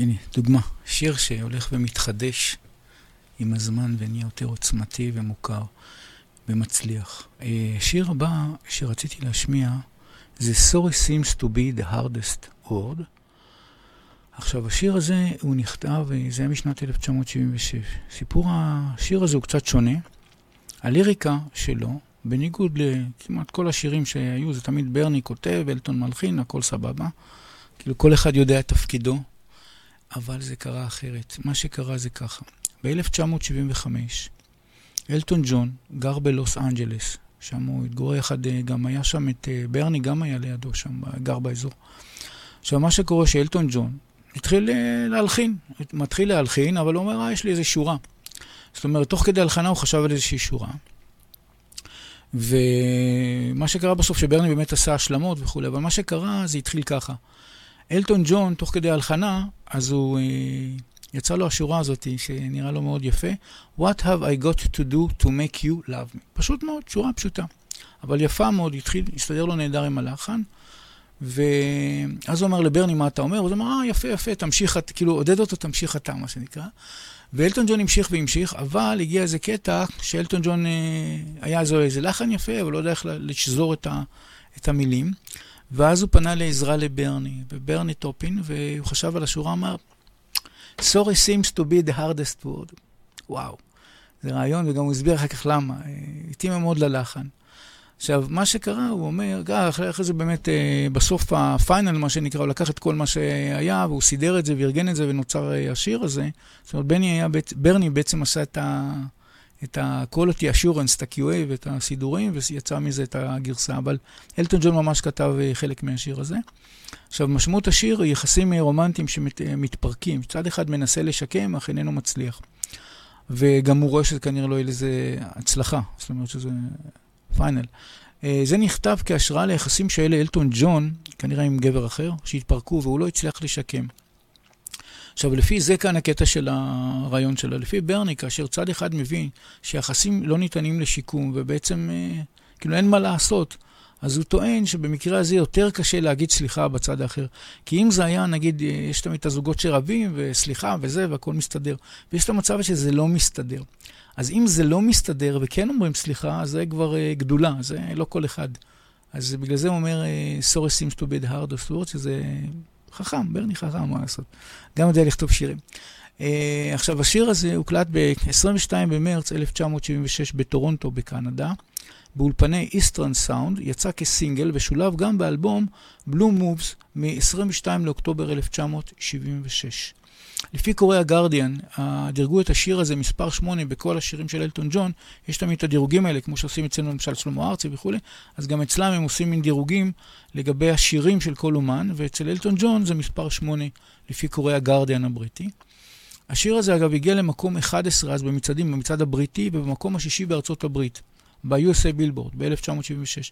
הנה, דוגמה. שיר שהולך ומתחדש עם הזמן ונהיה יותר עוצמתי ומוכר ומצליח. אה, שיר הבא שרציתי להשמיע זה Sorry seems to be the hardest word. עכשיו, השיר הזה, הוא נכתב, אה, זה היה משנת 1976. סיפור השיר הזה הוא קצת שונה. הליריקה שלו, בניגוד לכמעט כל השירים שהיו, זה תמיד ברני כותב, אלטון מלחין, הכל סבבה. כאילו כל אחד יודע את תפקידו, אבל זה קרה אחרת. מה שקרה זה ככה. ב-1975, אלטון ג'ון גר בלוס אנג'לס, שם הוא התגורר יחד, אה, גם היה שם את אה, ברני, גם היה לידו שם, גר באזור. עכשיו, מה שקורה שאלטון ג'ון התחיל אה, להלחין, מתחיל להלחין, אבל הוא אומר, אה, יש לי איזו שורה. זאת אומרת, תוך כדי הלחנה הוא חשב על איזושהי שורה. ומה שקרה בסוף, שברני באמת עשה השלמות וכולי, אבל מה שקרה, זה התחיל ככה. אלטון ג'ון, תוך כדי הלחנה, אז הוא, אה, יצא לו השורה הזאת, שנראה לו מאוד יפה, What have I got to do to make you love me? פשוט מאוד, שורה פשוטה. אבל יפה מאוד, התחיל, הסתדר לו נהדר עם הלחן. ואז הוא אמר לברני, מה אתה אומר? הוא אמר, אה, יפה, יפה, תמשיך, כאילו, עודד אותו, תמשיך אתה, מה שנקרא. ואלטון ג'ון המשיך והמשיך, אבל הגיע איזה קטע שאלטון ג'ון, אה, היה איזה, איזה לחן יפה, אבל לא יודע איך לשזור את, ה, את המילים. ואז הוא פנה לעזרה לברני, וברני טופין, והוא חשב על השורה, אמר, Sorry seems to be the hardest word. וואו, זה רעיון, וגם הוא הסביר אחר כך למה. אה, התאים מאוד ללחן. עכשיו, מה שקרה, הוא אומר, אה, אחרי, אחרי זה באמת, אה, בסוף ה-final, מה שנקרא, הוא לקח את כל מה שהיה, והוא סידר את זה וארגן את זה, ונוצר השיר הזה. זאת אומרת, ברני, היה, ברני בעצם עשה את ה... את ה-quality assurance, את ה-QA ואת הסידורים, ויצא מזה את הגרסה, אבל אלטון ג'ון ממש כתב חלק מהשיר הזה. עכשיו, משמעות השיר היא יחסים רומנטיים שמתפרקים. צד אחד מנסה לשקם, אך איננו מצליח. וגם הוא רואה שזה כנראה לא יהיה לזה הצלחה, זאת אומרת שזה פיינל. אה, זה נכתב כהשראה ליחסים שאלה אלטון ג'ון, כנראה עם גבר אחר, שהתפרקו והוא לא הצליח לשקם. עכשיו, לפי זה כאן הקטע של הרעיון שלו. לפי ברני, כאשר צד אחד מבין שיחסים לא ניתנים לשיקום, ובעצם, אה, כאילו, אין מה לעשות, אז הוא טוען שבמקרה הזה יותר קשה להגיד סליחה בצד האחר. כי אם זה היה, נגיד, אה, יש תמיד את הזוגות שרבים, וסליחה וזה, והכול מסתדר. ויש את המצב שזה לא מסתדר. אז אם זה לא מסתדר וכן אומרים סליחה, זה כבר uh, גדולה, זה לא כל אחד. אז בגלל זה הוא אומר, sorry seems to be the hardest word, שזה חכם, ברני חכם, מה לעשות. גם יודע לכתוב שירים. Uh, עכשיו, השיר הזה הוקלט ב-22 במרץ 1976 בטורונטו בקנדה, באולפני איסטרן סאונד, יצא כסינגל ושולב גם באלבום בלו מובס מ-22 לאוקטובר 1976. לפי קוראי הגרדיאן, דירגו את השיר הזה מספר 8 בכל השירים של אלטון ג'ון, יש תמיד את הדירוגים האלה, כמו שעושים אצלנו למשל שלמה ארצי וכולי, אז גם אצלם הם עושים מין דירוגים לגבי השירים של כל אומן, ואצל אלטון ג'ון זה מספר 8 לפי קוראי הגרדיאן הבריטי. השיר הזה אגב הגיע למקום 11 אז במצעדים, במצעד הבריטי, ובמקום השישי בארצות הברית, ב-USA בילבורד, ב-1976.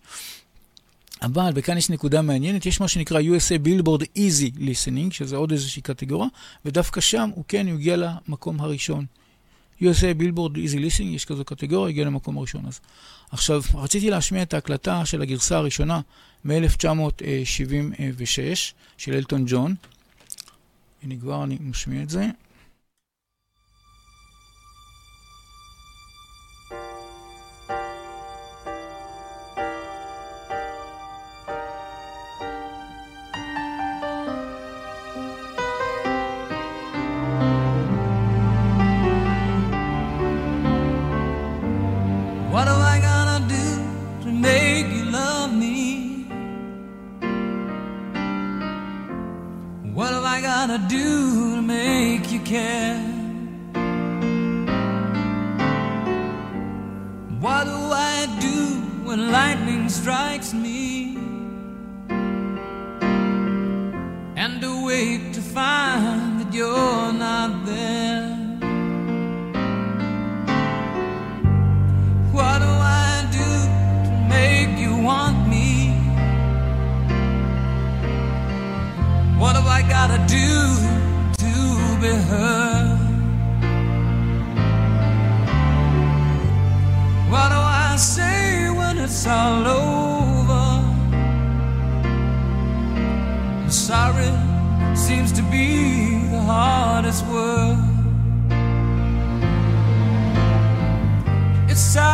אבל, וכאן יש נקודה מעניינת, יש מה שנקרא USA Billboard Easy Listening, שזה עוד איזושהי קטגוריה, ודווקא שם הוא כן הגיע למקום הראשון. USA Billboard Easy Listening, יש כזו קטגוריה, הגיע למקום הראשון אז. עכשיו, רציתי להשמיע את ההקלטה של הגרסה הראשונה מ-1976 של אלטון ג'ון. הנה כבר אני משמיע את זה. gotta do to make you care? What do I do when lightning strikes me? And to wait to find that you're not there. I gotta do to be heard? What do I say when it's all over? Sorry seems to be the hardest word. It's sad.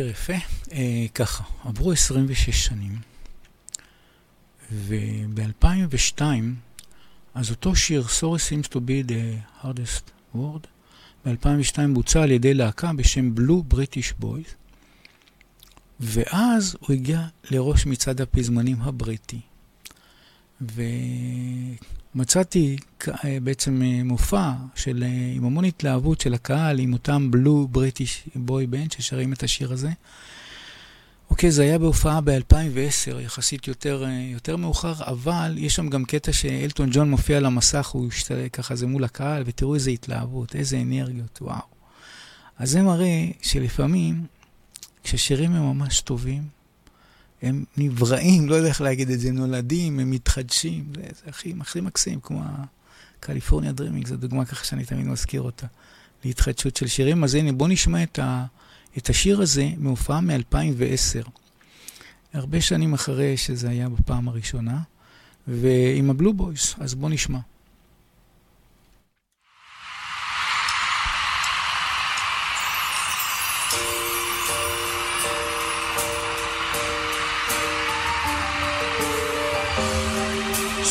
שיר יפה. אה, ככה, עברו 26 שנים, וב-2002, אז אותו שיר, Sorry seems to be the hardest word, ב-2002 בוצע על ידי להקה בשם Blue British Boys, ואז הוא הגיע לראש מצעד הפזמונים הבריטי. ומצאתי אה, בעצם אה, מופע של, אה, עם המון התלהבות של הקהל, עם אותם בלו בריטיש בוי בנד ששרים את השיר הזה. אוקיי, זה היה בהופעה ב-2010, יחסית יותר, יותר מאוחר, אבל יש שם גם קטע שאלטון ג'ון מופיע על המסך, הוא השתלט ככה, זה מול הקהל, ותראו איזה התלהבות, איזה אנרגיות, וואו. אז זה מראה שלפעמים, כששירים הם ממש טובים, הם נבראים, לא יודע איך להגיד את זה, נולדים, הם מתחדשים, זה, זה הכי, הכי מקסים, כמו הקליפורניה דרימינג, זו דוגמה ככה שאני תמיד מזכיר אותה, להתחדשות של שירים. אז הנה, בואו נשמע את, ה, את השיר הזה מהופעה מ-2010, הרבה שנים אחרי שזה היה בפעם הראשונה, ועם הבלו בויס, אז בואו נשמע.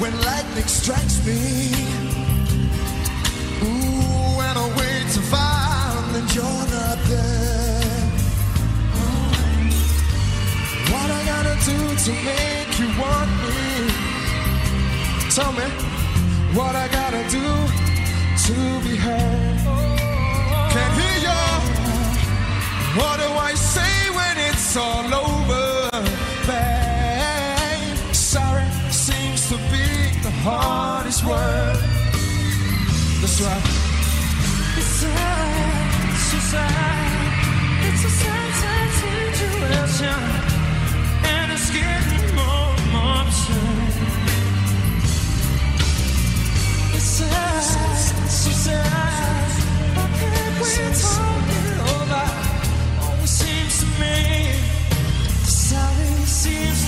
when lightning strikes me? Ooh, and I wait to find that you're not there. Oh. What I gotta do to make you want me? Tell me what I gotta do to be heard. Can't hear you. What do I say when it's all over? hardest word. That's right. It's a sad It's a suicide situation, and it's getting more and more absurd. It's a suicide. we talk it over. Always seems to me. the silence seems.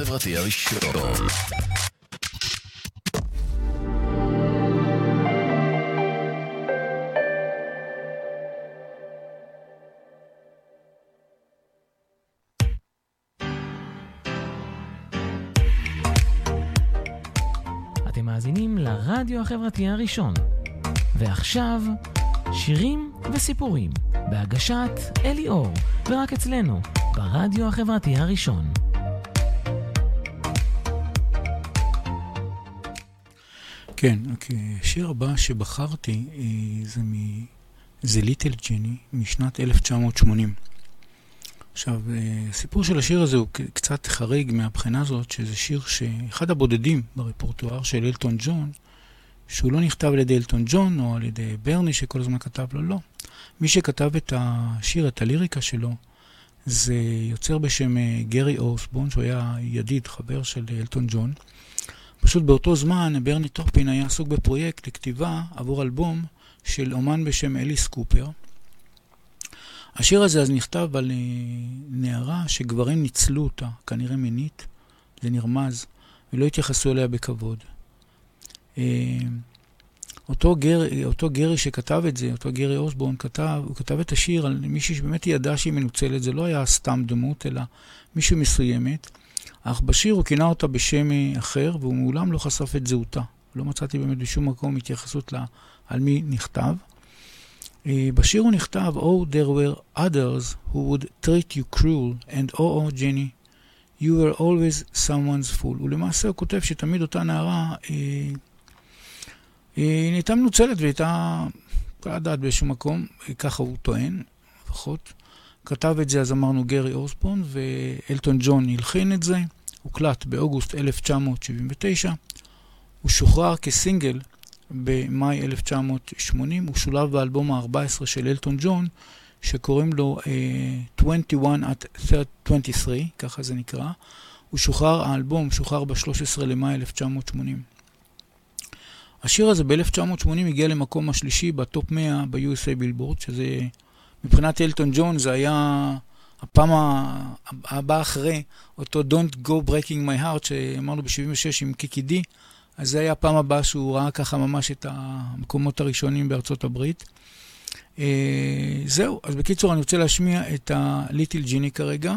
החברתי הראשון. אתם מאזינים לרדיו החברתי הראשון. ועכשיו, שירים וסיפורים, בהגשת אלי אור, ורק אצלנו, ברדיו החברתי הראשון. כן, אוקיי. השיר הבא שבחרתי אה, זה, מ... זה ליטל ג'ני משנת 1980. עכשיו, אה, הסיפור של השיר הזה הוא קצת חריג מהבחינה הזאת, שזה שיר שאחד הבודדים ברפורטואר של אלטון ג'ון, שהוא לא נכתב על ידי אלטון ג'ון או על ידי ברני שכל הזמן כתב לו, לא. מי שכתב את השיר, את הליריקה שלו, זה יוצר בשם אה, גרי אורסבון, שהוא היה ידיד, חבר של אלטון ג'ון. פשוט באותו זמן ברני טופין היה עסוק בפרויקט לכתיבה עבור אלבום של אומן בשם אליס קופר. השיר הזה אז נכתב על אה, נערה שגברים ניצלו אותה, כנראה מינית, זה נרמז, ולא התייחסו אליה בכבוד. אה, אותו, גר, אותו גרי שכתב את זה, אותו גרי אוסבורן, כתב, הוא כתב את השיר על מישהי שבאמת ידע שהיא מנוצלת, זה לא היה סתם דמות, אלא מישהי מסוימת. אך בשיר הוא כינה אותה בשם אחר, והוא מעולם לא חשף את זהותה. לא מצאתי באמת בשום מקום התייחסות לה, על מי נכתב. אה, בשיר הוא נכתב, Oh, there were others who would treat you cruel, and oh, oh, Jenny, you were always someone's fool. ולמעשה הוא כותב שתמיד אותה נערה, אה, היא נהייתה מנוצלת והייתה, לא לדעת באיזשהו מקום, ככה הוא טוען, לפחות. כתב את זה, אז אמרנו, גרי אורספון, ואלטון ג'ון הלחין את זה. הוקלט באוגוסט 1979. הוא שוחרר כסינגל במאי 1980. הוא שולב באלבום ה-14 של אלטון ג'ון, שקוראים לו uh, 21 at 23, ככה זה נקרא. הוא שוחרר, האלבום שוחרר ב-13 למאי 1980. השיר הזה ב-1980 הגיע למקום השלישי בטופ 100 ב-USA בילבורד, שזה מבחינת אלטון ג'ון זה היה הפעם הבאה אחרי אותו Don't Go Breaking My Heart שאמרנו ב-76 עם קיקי די, אז זה היה הפעם הבאה שהוא ראה ככה ממש את המקומות הראשונים בארצות הברית. אה, זהו, אז בקיצור, אני רוצה להשמיע את הליטיל ג'יני כרגע.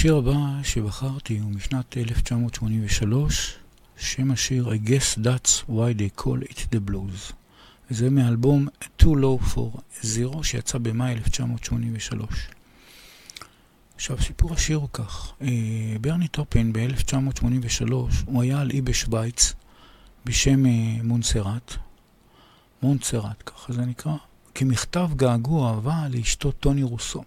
השיר הבא שבחרתי הוא משנת 1983, שם השיר I guess that's why they call it the blues. וזה מאלבום Too Low for Zero שיצא במאי 1983. עכשיו, סיפור השיר הוא כך, אה, ברני טופין ב-1983, הוא היה על אי בשוויץ בשם אה, מונסרט, מונסרט, ככה זה נקרא, כמכתב געגוע אהבה לאשתו טוני רוסו.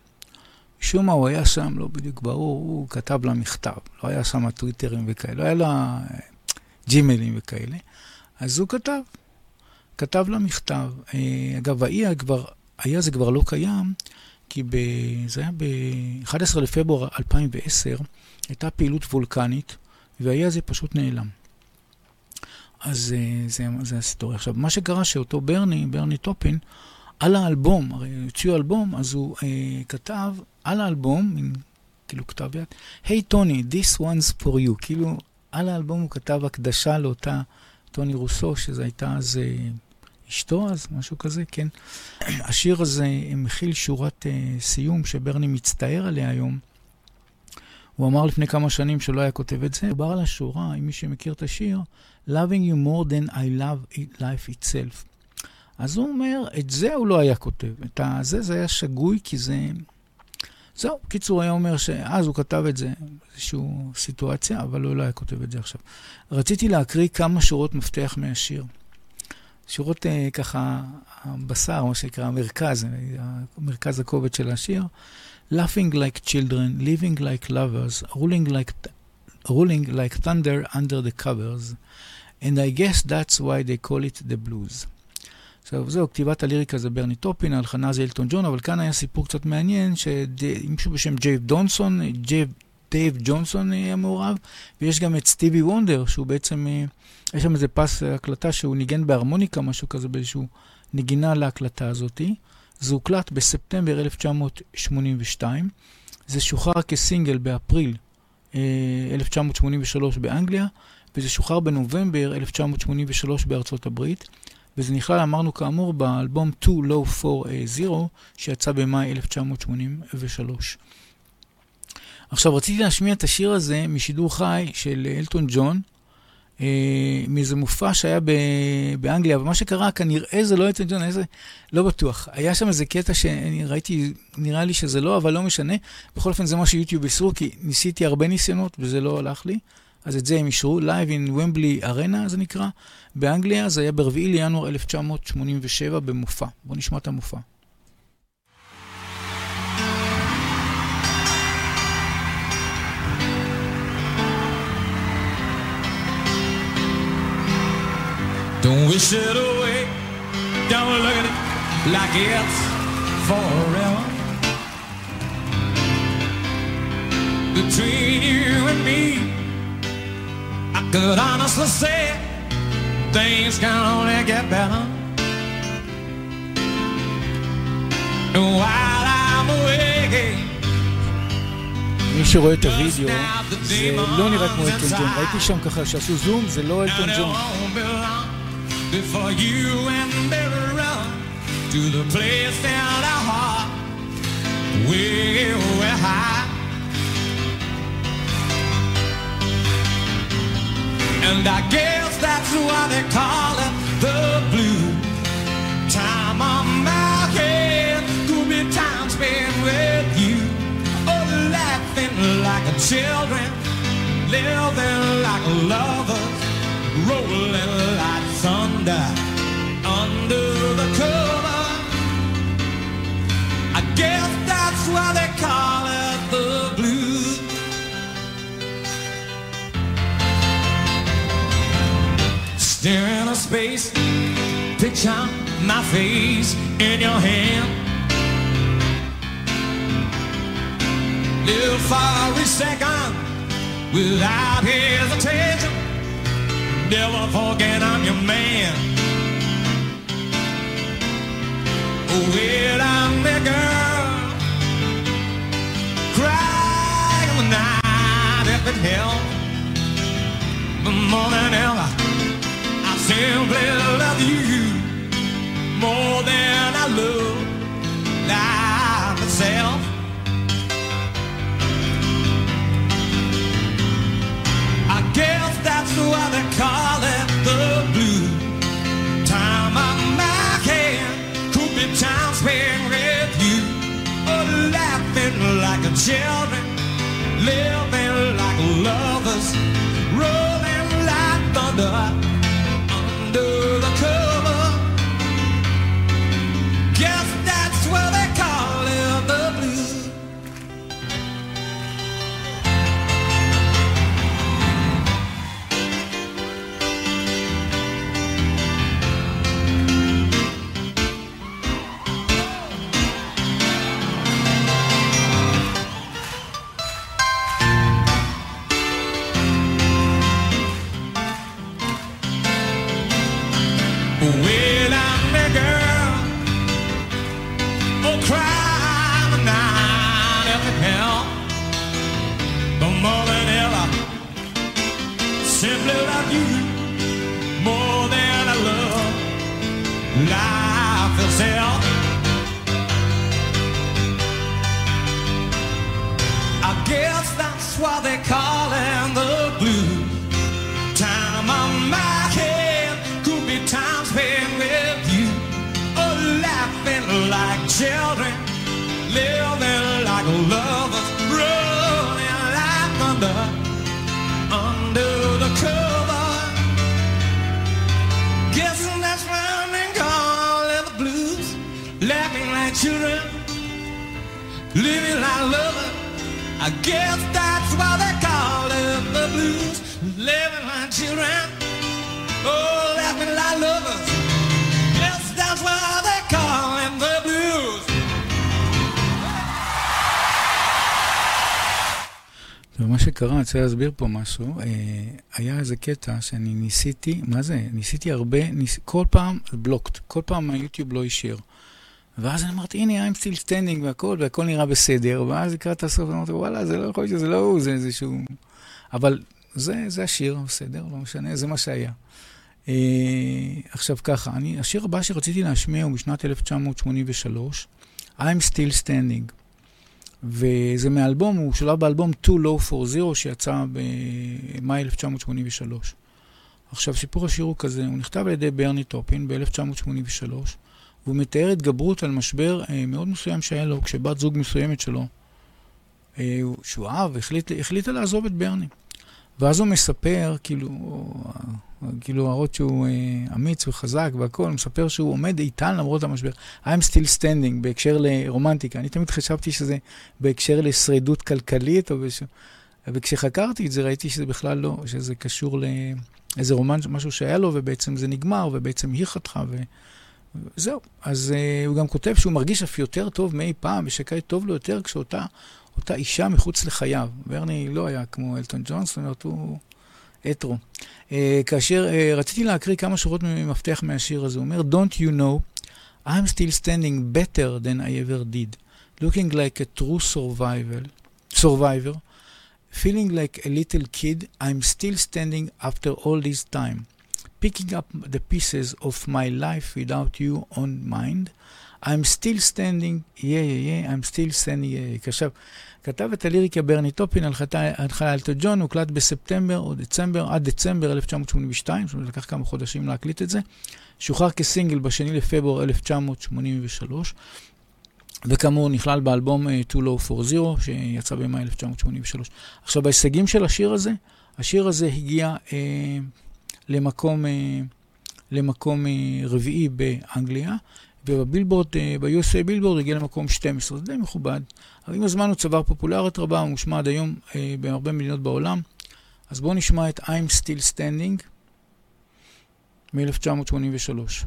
משום מה הוא היה שם, לא בדיוק ברור, הוא כתב לה מכתב, לא היה שם טוויטרים וכאלה, לא היה לה אה, ג'ימלים וכאלה, אז הוא כתב, כתב לה מכתב. אגב, האי כבר, האי הזה כבר לא קיים, כי ב... זה היה ב-11 לפברואר 2010, הייתה פעילות וולקנית, והאי הזה פשוט נעלם. אז אה, זה, זה הסיטוריה. עכשיו, מה שקרה שאותו ברני, ברני טופין, על האלבום, הרי הוציאו אלבום, אז הוא אה, כתב על האלבום, מין כאילו כתב יד, היי טוני, this one's for you. כאילו, על האלבום הוא כתב הקדשה לאותה טוני רוסו, שזו הייתה אז אה, אשתו אז, משהו כזה, כן. השיר הזה מכיל שורת uh, סיום שברני מצטער עליה היום. הוא אמר לפני כמה שנים שלא היה כותב את זה. דובר על השורה, אם מי שמכיר את השיר, Loving you more than I love life itself. אז הוא אומר, את זה הוא לא היה כותב. את הזה, זה היה שגוי, כי זה... זהו, קיצור, היה אומר שאז הוא כתב את זה, איזושהי סיטואציה, אבל הוא לא היה כותב את זה עכשיו. רציתי להקריא כמה שורות מפתח מהשיר. שורות uh, ככה, הבשר, מה שנקרא, המרכז, מרכז הקובץ של השיר. Laughing like children, living like lovers, ruling like, rolling like thunder under the covers, and I guess that's why they call it the blues. עכשיו זהו, כתיבת הליריקה זה ברני טופין, ההלחנה זה אלטון ג'ון, אבל כאן היה סיפור קצת מעניין, שמישהו בשם ג'ייב דונסון, ג'ייב דייב ג'ונסון היה מעורב, ויש גם את סטיבי וונדר, שהוא בעצם, אה, יש שם איזה פס הקלטה שהוא ניגן בהרמוניקה, משהו כזה, באיזשהו נגינה להקלטה הזאתי. זה הוקלט בספטמבר 1982. זה שוחרר כסינגל באפריל 1983 אה, באנגליה, וזה שוחרר בנובמבר 1983 בארצות הברית. וזה נכלל, אמרנו כאמור, באלבום Too Low for Zero, שיצא במאי 1983. עכשיו, רציתי להשמיע את השיר הזה משידור חי של אלטון ג'ון, אה, מאיזה מופע שהיה ב- באנגליה, ומה שקרה, כנראה זה לא אלטון ג'ון, איזה, לא בטוח. היה שם איזה קטע שאני ראיתי, נראה לי שזה לא, אבל לא משנה. בכל אופן, זה מה שיוטיוב איסרו, כי ניסיתי הרבה ניסיונות וזה לא הלך לי. אז את זה הם אישרו, Live in Wembley Arena זה נקרא, באנגליה, זה היה ב-4 לינואר 1987 במופע. בואו נשמע את המופע. Don't wish it away. Don't look at it like it's forever. Between you and me, I could honestly say things can only get better. And while I'm away, מי שרואה את הוידאו, זה לא נראה כמו אלטון ג'ון. ראיתי שם ככה שעשו זום, זה לא אלטון ג'ון. to the place down our heart way, way high. And I guess that's why they call it the blue. Time on my head could be time spent with you. Oh, laughing like a children, living like lovers, rolling like thunder under the cover. I guess that's why they call it Staring at space, picture my face in your hand. Live for a second without hesitation. Never forget I'm your man. Oh, well, I'm the girl. Crying the night if it helps. More than ever, I Simply love you more than I love life itself. I guess that's why they call it the blue. Time on my hand could be time spent with you, or laughing like a children, living like lovers, rolling like thunder under the cover. Living like lovers. I guess that's why they call it the blues. Living like children, oh, laughing like lovers. Guess that's why they call it the blues. טוב, מה שקרה, אני רוצה להסביר פה משהו. אה, היה איזה קטע שאני ניסיתי, מה זה? ניסיתי הרבה, ניס... כל פעם בלוקט, כל פעם היוטיוב לא אישר. ואז אני אמרתי, הנה, I'm still standing והכל, והכל נראה בסדר, ואז לקראת הסוף אמרתי, וואלה, זה לא יכול להיות שזה לא הוא, זה איזשהו... אבל זה, זה השיר, בסדר, לא משנה, זה מה שהיה. אה, עכשיו ככה, אני, השיר הבא שרציתי להשמיע הוא משנת 1983, I'm Still Standing. וזה מאלבום, הוא שולב באלבום Too Low for Zero שיצא במאי 1983. עכשיו, סיפור השיר הוא כזה, הוא נכתב על ידי ברני טופין ב-1983, והוא מתאר התגברות על משבר אה, מאוד מסוים שהיה לו, כשבת זוג מסוימת שלו, אה, שהוא אהב, החליט, החליטה לעזוב את ברני. ואז הוא מספר, כאילו, כאילו להראות שהוא אה, אמיץ וחזק והכול, הוא מספר שהוא עומד איתן למרות המשבר. I'm still standing בהקשר לרומנטיקה. אני תמיד חשבתי שזה בהקשר לשרידות כלכלית, או בשביל... וכשחקרתי את זה ראיתי שזה בכלל לא, שזה קשור לאיזה רומן, משהו שהיה לו, ובעצם זה נגמר, ובעצם היא חתכה, ו... וזהו. אז uh, הוא גם כותב שהוא מרגיש אף יותר טוב מאי פעם, ושכעת טוב לו יותר כשאותה אותה אישה מחוץ לחייו. ברני לא היה כמו אלטון ג'ונס, זאת אומרת, הוא אתרו. Uh, כאשר uh, רציתי להקריא כמה שורות ממפתח מהשיר הזה, הוא אומר, Don't you know, I'm still standing better than I ever did, looking like a true survival, survivor, feeling like a little kid, I'm still standing after all this time. Picking up the pieces of my life without you on mind. I'm still standing, yeah, yeah, yeah, I'm still standing, yeah, yeah. עכשיו, כתב את הליריקה ברני טופין, הנחלה אלטו ג'ון, הוקלט בספטמבר או דצמבר, עד דצמבר 1982, זאת אומרת, לקח כמה חודשים להקליט את זה. שוחרר כסינגל בשני לפברואר 1983, וכאמור נכלל באלבום uh, Too Low for Zero, שיצא במאי 1983. עכשיו, בהישגים של השיר הזה, השיר הזה הגיע... Uh, למקום, למקום רביעי באנגליה, ובבילבורד, ב-USA בילבורד הגיע למקום 12, זה די מכובד. אבל עם הזמן הוא צבר פופולרית רבה, הוא מושמע עד היום בהרבה מדינות בעולם. אז בואו נשמע את I'm Still Standing מ-1983.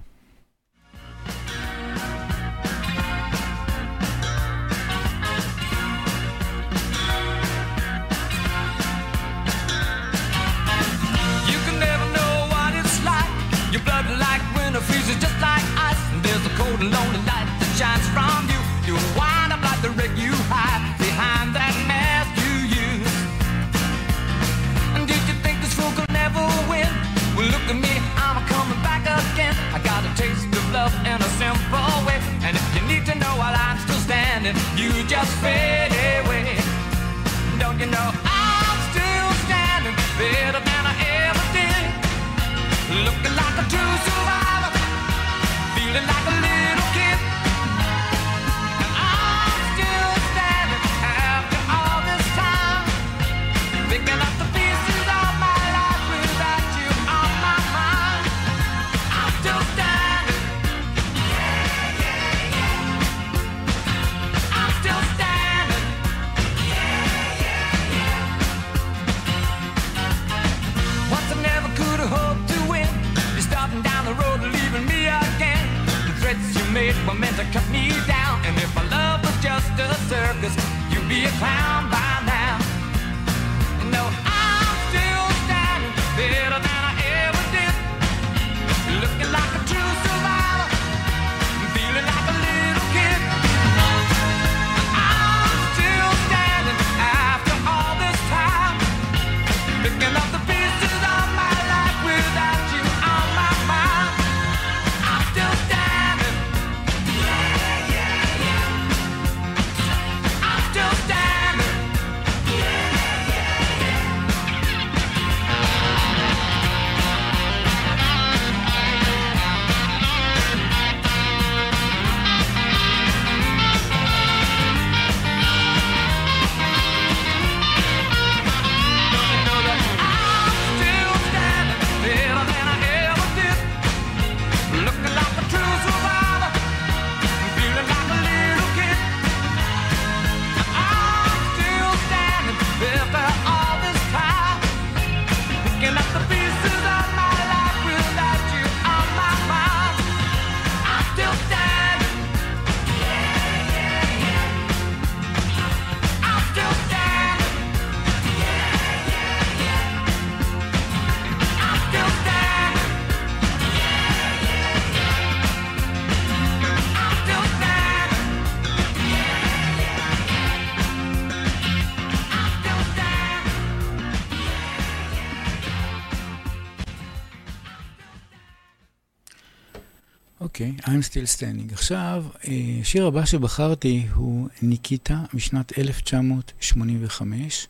Still standing. עכשיו, אה, השיר הבא שבחרתי הוא ניקיטה משנת 1985,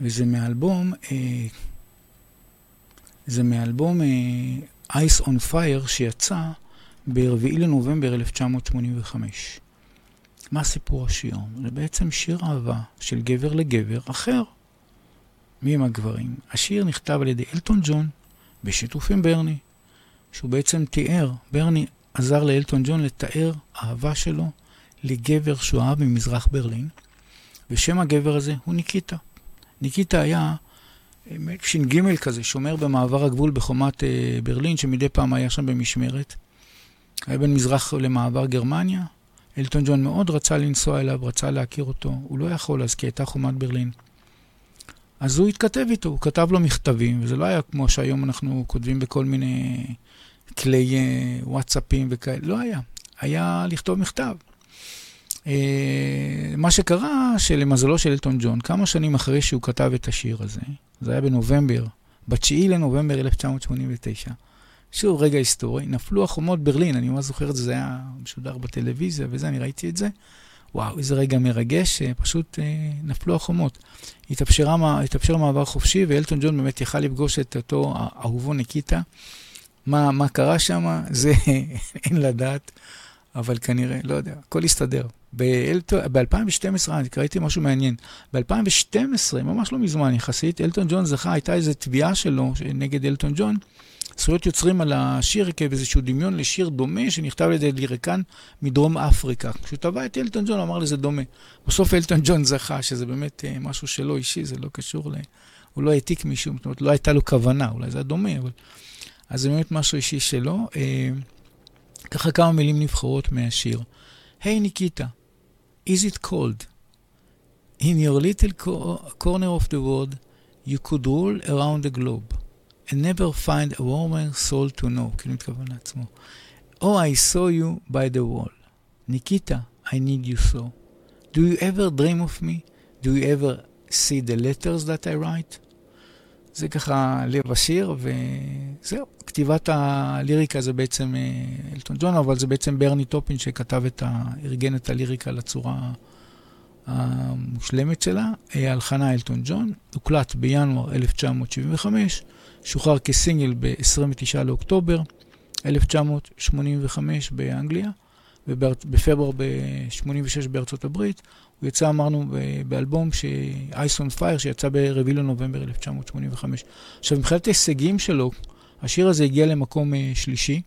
וזה מאלבום, אה, זה מאלבום אה, Ice on Fire שיצא ב-4 לנובמבר 1985. מה סיפור השיר? זה בעצם שיר אהבה של גבר לגבר אחר. מי הם הגברים? השיר נכתב על ידי אלטון ג'ון בשיתוף עם ברני. שהוא בעצם תיאר, ברני עזר לאלטון ג'ון לתאר אהבה שלו לגבר שהוא אהב ממזרח ברלין, ושם הגבר הזה הוא ניקיטה. ניקיטה היה אה, ש"ג כזה, שומר במעבר הגבול בחומת אה, ברלין, שמדי פעם היה שם במשמרת. היה בין מזרח למעבר גרמניה. אלטון ג'ון מאוד רצה לנסוע אליו, רצה להכיר אותו. הוא לא יכול אז כי הייתה חומת ברלין. אז הוא התכתב איתו, הוא כתב לו מכתבים, וזה לא היה כמו שהיום אנחנו כותבים בכל מיני כלי אה, וואטסאפים וכאלה, לא היה. היה לכתוב מכתב. אה, מה שקרה, שלמזלו של אלטון ג'ון, כמה שנים אחרי שהוא כתב את השיר הזה, זה היה בנובמבר, ב-9 לנובמבר 1989, שוב רגע היסטורי, נפלו החומות ברלין, אני ממש זוכר את זה, זה היה משודר בטלוויזיה וזה, אני ראיתי את זה. וואו, איזה רגע מרגש, אה, פשוט אה, נפלו החומות. התאפשר, מעבר חופשי, ואלטון ג'ון באמת יכל לפגוש את אותו אהובו ניקיטה. מה, מה קרה שם, זה אין לדעת, אבל כנראה, לא יודע, הכל הסתדר. ב-2012, אני ראיתי משהו מעניין, ב-2012, ממש לא מזמן יחסית, אלטון ג'ון זכה, הייתה איזו תביעה שלו נגד אלטון ג'ון, זכויות יוצרים על השיר כאיזשהו דמיון לשיר דומה שנכתב על ידי ליריקן מדרום אפריקה. כשהוא תבע את אלטון ג'ון, הוא אמר לזה דומה. בסוף אלטון ג'ון זכה, שזה באמת אה, משהו שלא אישי, זה לא קשור ל... הוא לא העתיק מישהו, זאת אומרת, לא הייתה לו כוונה, אולי זה היה דומה, אבל... אז זה באמת משהו אישי שלו. אה, ככה כמה מילים נבחרות מהשיר. היי ניקיטה, is it cold? In your little corner of the world, you could rule around the globe. and never find a warmer soul to know, כאילו מתכוון לעצמו. Oh, I saw you by the wall. Nikita, I need you so. Do you ever dream of me? Do you ever see the letters that I write? זה ככה לב השיר, וזהו. כתיבת הליריקה זה בעצם אלטון ג'ון, אבל זה בעצם ברני טופין שכתב את ה... ארגן את הליריקה לצורה המושלמת שלה. הלחנה אלטון ג'ון, הוקלט בינואר 1975. שוחרר כסינגל ב-29 לאוקטובר 1985 באנגליה, ובפברואר ב-86 בארצות הברית. הוא יצא, אמרנו, באלבום ש-Ice on Fire, שיצא ב-4 לנובמבר 1985. עכשיו, מבחינת ההישגים שלו, השיר הזה הגיע למקום שלישי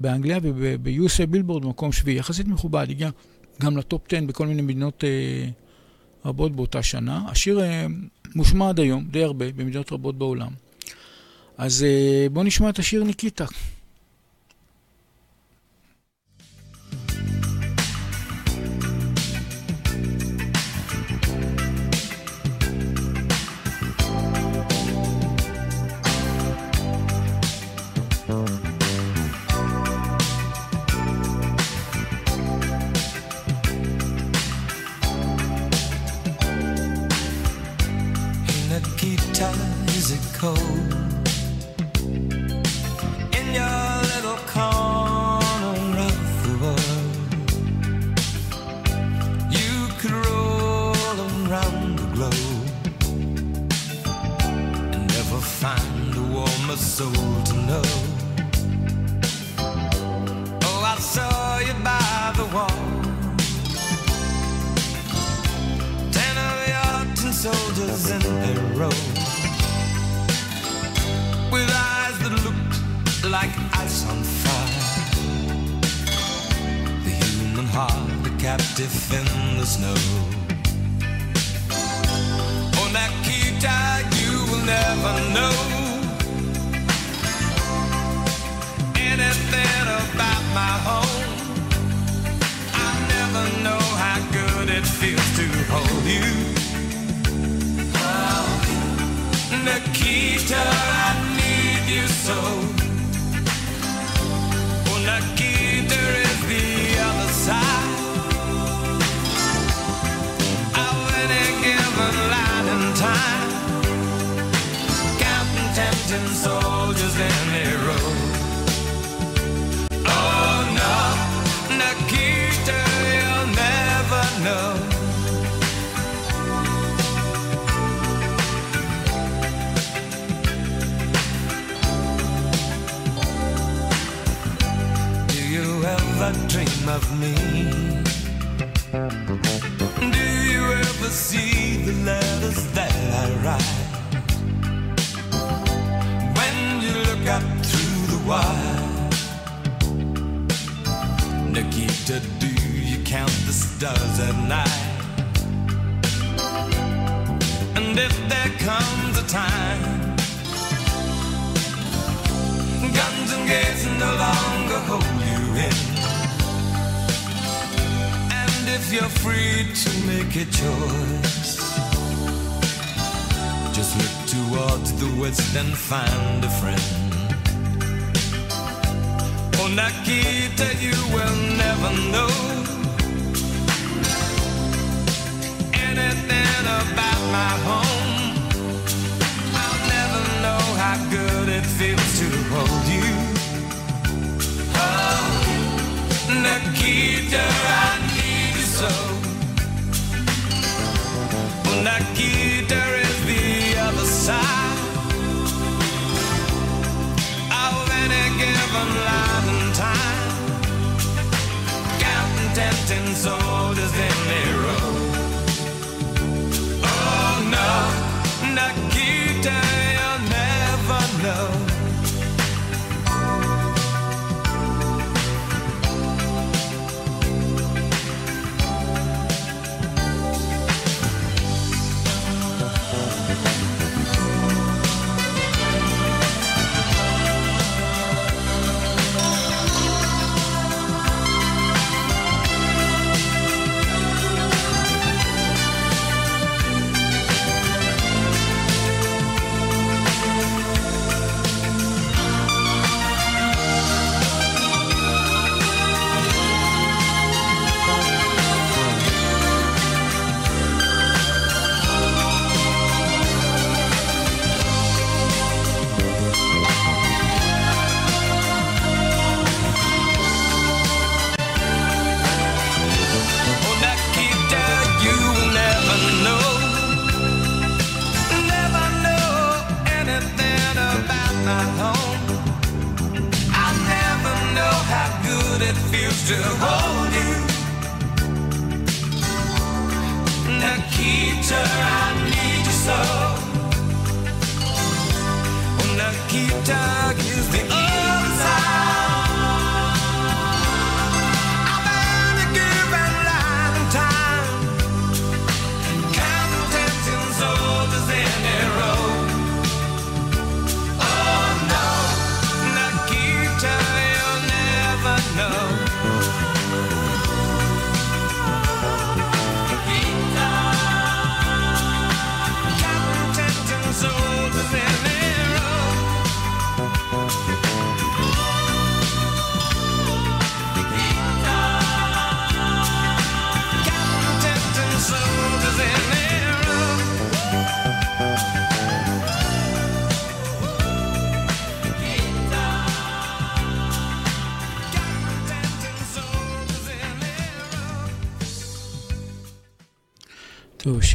באנגליה, וב-USA בילבורד במקום שביעי. יחסית מכובד, הגיע גם לטופ 10 בכל מיני מדינות רבות באותה שנה. השיר מושמע עד היום, די הרבה, במדינות רבות בעולם. אז בואו נשמע את השיר ניקיטה. road.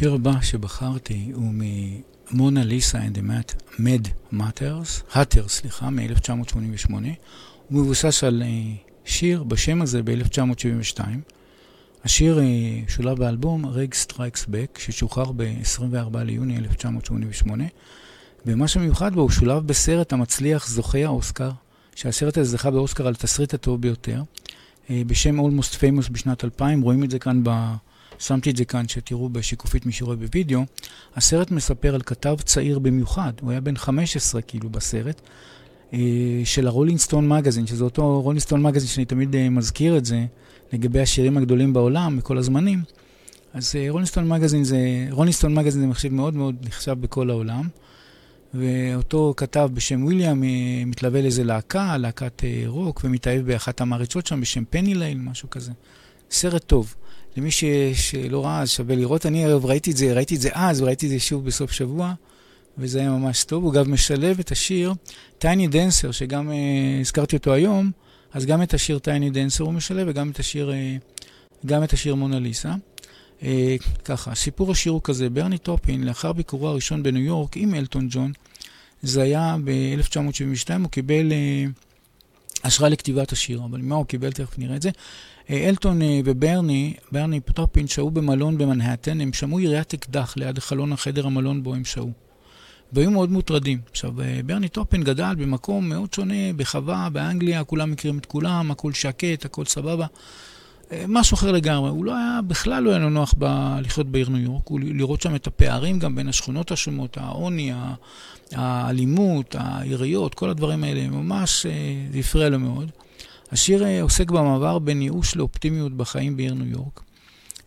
השיר הבא שבחרתי הוא Mona Lisas and the Mad Matters, Hatter, סליחה, מ-1988. הוא מבוסס על אה, שיר בשם הזה ב-1972. השיר אה, שולב באלבום Reg Strikes Back, ששוחרר ב-24 ליוני 1988, ומה שמיוחד בו, הוא שולב בסרט המצליח זוכה האוסקר, שהסרט הזה זכה באוסקר על תסריט הטוב ביותר, אה, בשם Almost Famous בשנת 2000, רואים את זה כאן ב... שמתי את זה כאן, שתראו בשיקופית מי שרואה בווידאו. הסרט מספר על כתב צעיר במיוחד, הוא היה בן 15 כאילו בסרט, אה, של הרולינג סטון מגזין, שזה אותו רולינג סטון מגזין שאני תמיד אה, מזכיר את זה, לגבי השירים הגדולים בעולם מכל הזמנים. אז רולינג סטון מגזין זה, רולינג סטון מגזין זה מחשיב מאוד מאוד נחשב בכל העולם. ואותו כתב בשם וויליאם מתלווה לאיזה להקה, להקת רוק, ומתאהב באחת המעריצות שם בשם פני ליין, משהו כזה. סרט טוב. למי ש... שלא ראה, אז שווה לראות. אני אגב ראיתי את זה, ראיתי את זה אז, וראיתי את זה שוב בסוף שבוע, וזה היה ממש טוב. הוא גם משלב את השיר Tiny Dancer, שגם אה, הזכרתי אותו היום, אז גם את השיר Tiny Dancer הוא משלב, וגם את השיר, גם את השיר מונליסה. אה, ככה, סיפור השיר הוא כזה, ברני טופין, לאחר ביקורו הראשון בניו יורק עם אלטון ג'ון, זה היה ב-1972, הוא קיבל אה, השראה לכתיבת השיר, אבל מה הוא קיבל, תכף נראה את זה. אה, אלטון אה, וברני, ברני טופין, שהו במלון במנהטן, הם שמעו יריית אקדח ליד חלון החדר המלון בו הם שהו. והיו מאוד מוטרדים. עכשיו, אה, ברני טופין גדל במקום מאוד שונה, בחווה, באנגליה, כולם מכירים את כולם, הכל שקט, הכל סבבה. משהו אחר לגמרי. הוא לא היה, בכלל לא היה לו נוח ב- לחיות בעיר ניו יורק, הוא ראה שם את הפערים גם בין השכונות השונות, העוני, האלימות, היריות, כל הדברים האלה, ממש זה הפריע לו מאוד. השיר אה, עוסק במעבר בין ייאוש לאופטימיות בחיים בעיר ניו יורק.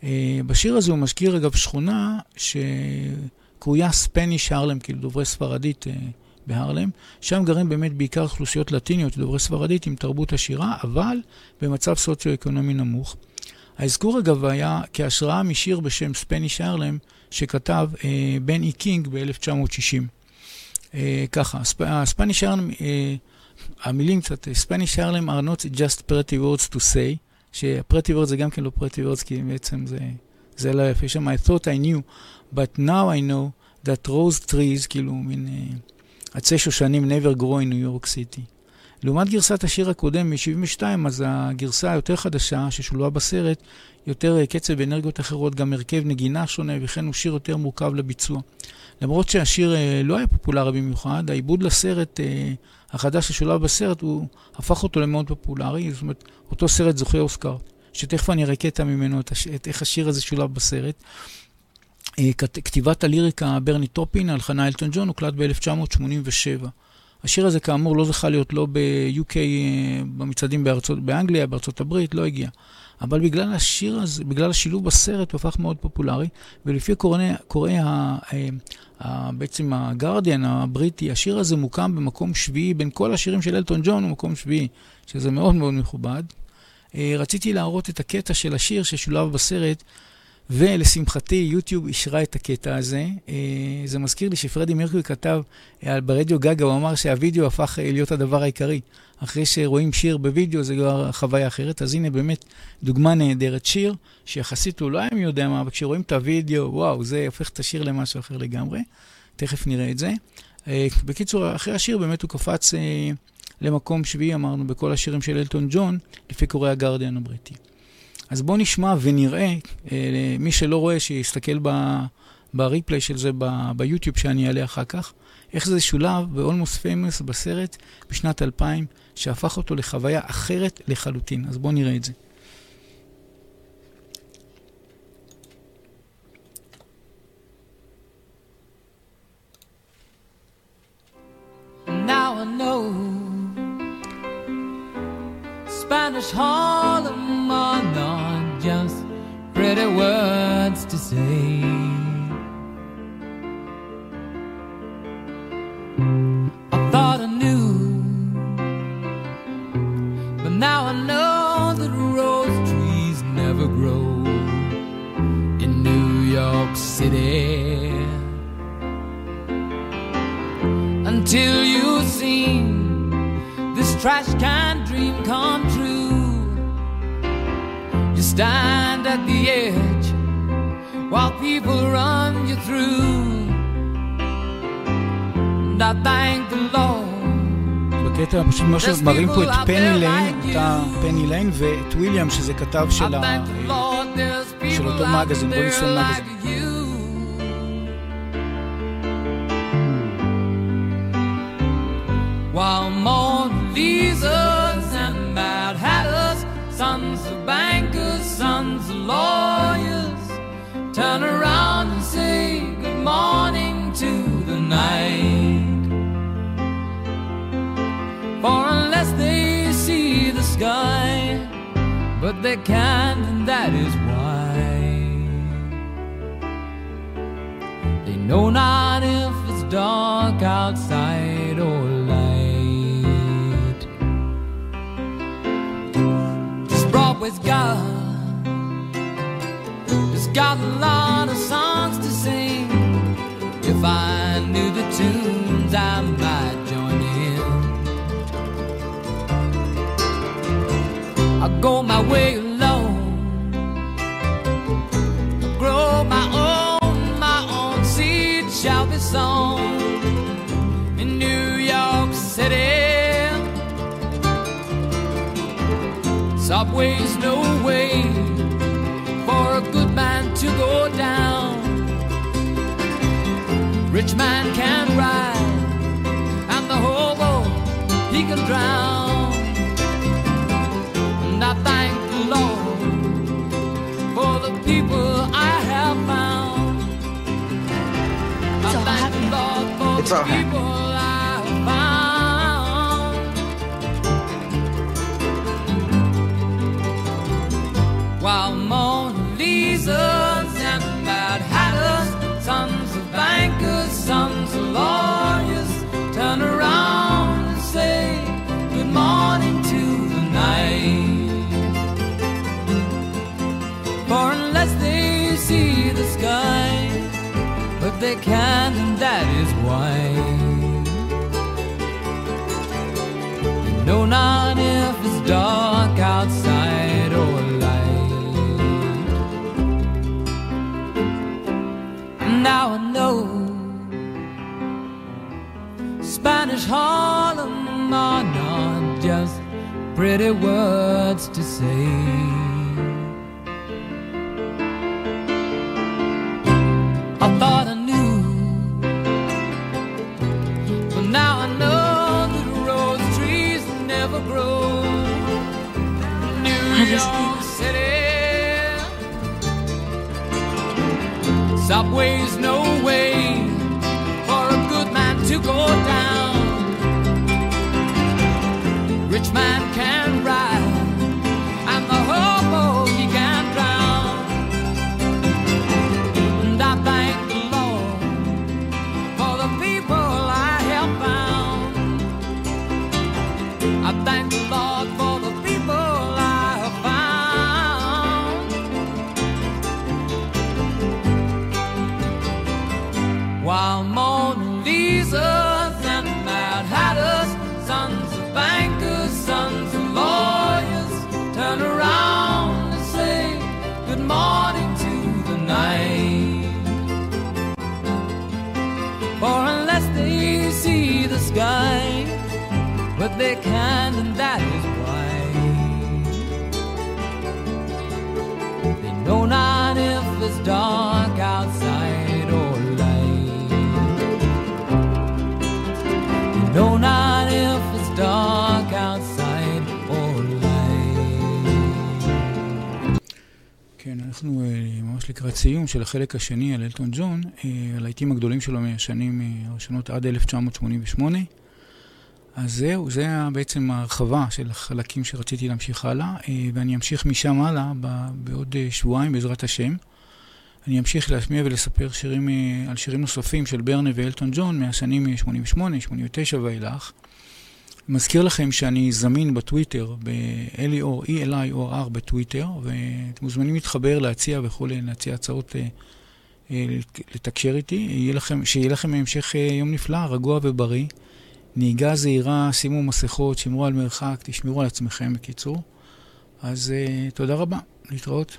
אה, בשיר הזה הוא מזכיר אגב שכונה שקרויה ספניש הרלם, כאילו דוברי ספרדית אה, בהרלם. שם גרים באמת בעיקר אוכלוסיות לטיניות, דוברי ספרדית עם תרבות עשירה, אבל במצב סוציו-אקונומי נמוך. האזכור אגב היה כהשראה משיר בשם ספניש הרלם, שכתב אה, בן אי קינג ב-1960. אה, ככה, הספניש הרלם... אה, המילים קצת, Spanish Harlem are not just pretty words to say, ש-pretty words זה גם כן לא pretty words, כי בעצם זה, זה לא יפה שם, I thought I knew, but now I know that rose trees, כאילו מין uh, עצי שושנים never grow in New York City. לעומת גרסת השיר הקודם מ-72, אז הגרסה היותר חדשה ששולבה בסרט, יותר אה, קצב ואנרגיות אחרות, גם הרכב נגינה שונה, וכן הוא שיר יותר מורכב לביצוע. למרות שהשיר אה, לא היה פופולרי במיוחד, העיבוד לסרט אה, החדש ששולב בסרט, הוא הפך אותו למאוד פופולרי, זאת אומרת, אותו סרט זוכה אוסקר, שתכף אני אראה קטע ממנו, את, הש... את איך השיר הזה שולב בסרט. כתיבת הליריקה ברני טופין, הלחנה אלטון ג'ון, הוקלט ב-1987. השיר הזה כאמור לא זכה להיות לא ב-UK, במצעדים בארצות, באנגליה, בארצות הברית, לא הגיע. אבל בגלל השיר הזה, בגלל השילוב בסרט, הוא הפך מאוד פופולרי, ולפי קוראי, קוראי ה, אה, ה, בעצם הגרדיאן הבריטי, השיר הזה מוקם במקום שביעי, בין כל השירים של אלטון ג'ון הוא מקום שביעי, שזה מאוד מאוד מכובד. אה, רציתי להראות את הקטע של השיר ששולב בסרט, ולשמחתי, יוטיוב אישרה את הקטע הזה. אה, זה מזכיר לי שפרדי מרקורי כתב ברדיו גגה, הוא אמר שהווידאו הפך להיות הדבר העיקרי. אחרי שרואים שיר בווידאו זה כבר חוויה אחרת. אז הנה באמת דוגמה נהדרת. שיר שיחסית הוא לא היה מי יודע מה, אבל כשרואים את הווידאו, וואו, זה הופך את השיר למשהו אחר לגמרי. תכף נראה את זה. אה, בקיצור, אחרי השיר באמת הוא קפץ אה, למקום שביעי, אמרנו, בכל השירים של אלטון ג'ון, לפי קוראי הגרדיאן הבריטי. אז בואו נשמע ונראה, אה, מי שלא רואה, שיסתכל ב, בריפליי של זה ב, ביוטיוב שאני אעלה אחר כך, איך זה שולב ב-Almost Famous בסרט בשנת 2000, שהפך אותו לחוויה אחרת לחלוטין. אז בואו נראה את זה. Now I know Spanish Harlem just pretty words to say. I thought I knew, but now I know that rose trees never grow in New York City until you've seen this trash can dream come true You stand at the edge while people run you through. And I thank the Lord בקטע פשוט מה שמראים פה את פני ליין, אותה פני ליין, ואת וויליאם, שזה כתב של, ה... של אותו מגזין, רוליסון מגזין. While Mona Lisa's and Mad Hatters, sons of bankers, sons of lawyers, turn around and say good morning to the night. For unless they see the sky, but they can't, and that is why. They know not if it's dark outside or light. This Broadway's got, got a lot of songs to sing. If I knew the tunes, I might join in. I go my way alone. I grow my own, my own seed shall be sown in New York City. Subway's no way go down. Rich man can ride, and the hobo he can drown. And I thank the Lord for the people I have found. I It's thank the. Lord for It's the people I have found. While Mona can, and that is why. Know not if it's dark outside or light. Now I know Spanish Harlem are not just pretty words to say. Go down. ממש לקראת סיום של החלק השני על אלטון ג'ון, אה, הלהיטים הגדולים שלו מהשנים אה, הראשונות עד 1988. אז זהו, זה בעצם ההרחבה של החלקים שרציתי להמשיך הלאה, אה, ואני אמשיך משם הלאה בעוד אה, שבועיים בעזרת השם. אני אמשיך להשמיע ולספר שירים, אה, על שירים נוספים של ברנה ואלטון ג'ון מהשנים אה, 88, 89 ואילך. מזכיר לכם שאני זמין בטוויטר, ב-L-E-O, E-L-I-O-R בטוויטר, ואתם מוזמנים להתחבר, להציע וכולי, להציע הצעות אה, אה, לתקשר איתי. לכם, שיהיה לכם המשך אה, יום נפלא, רגוע ובריא. נהיגה זהירה, שימו מסכות, שמרו על מרחק, תשמרו על עצמכם בקיצור. אז אה, תודה רבה, להתראות.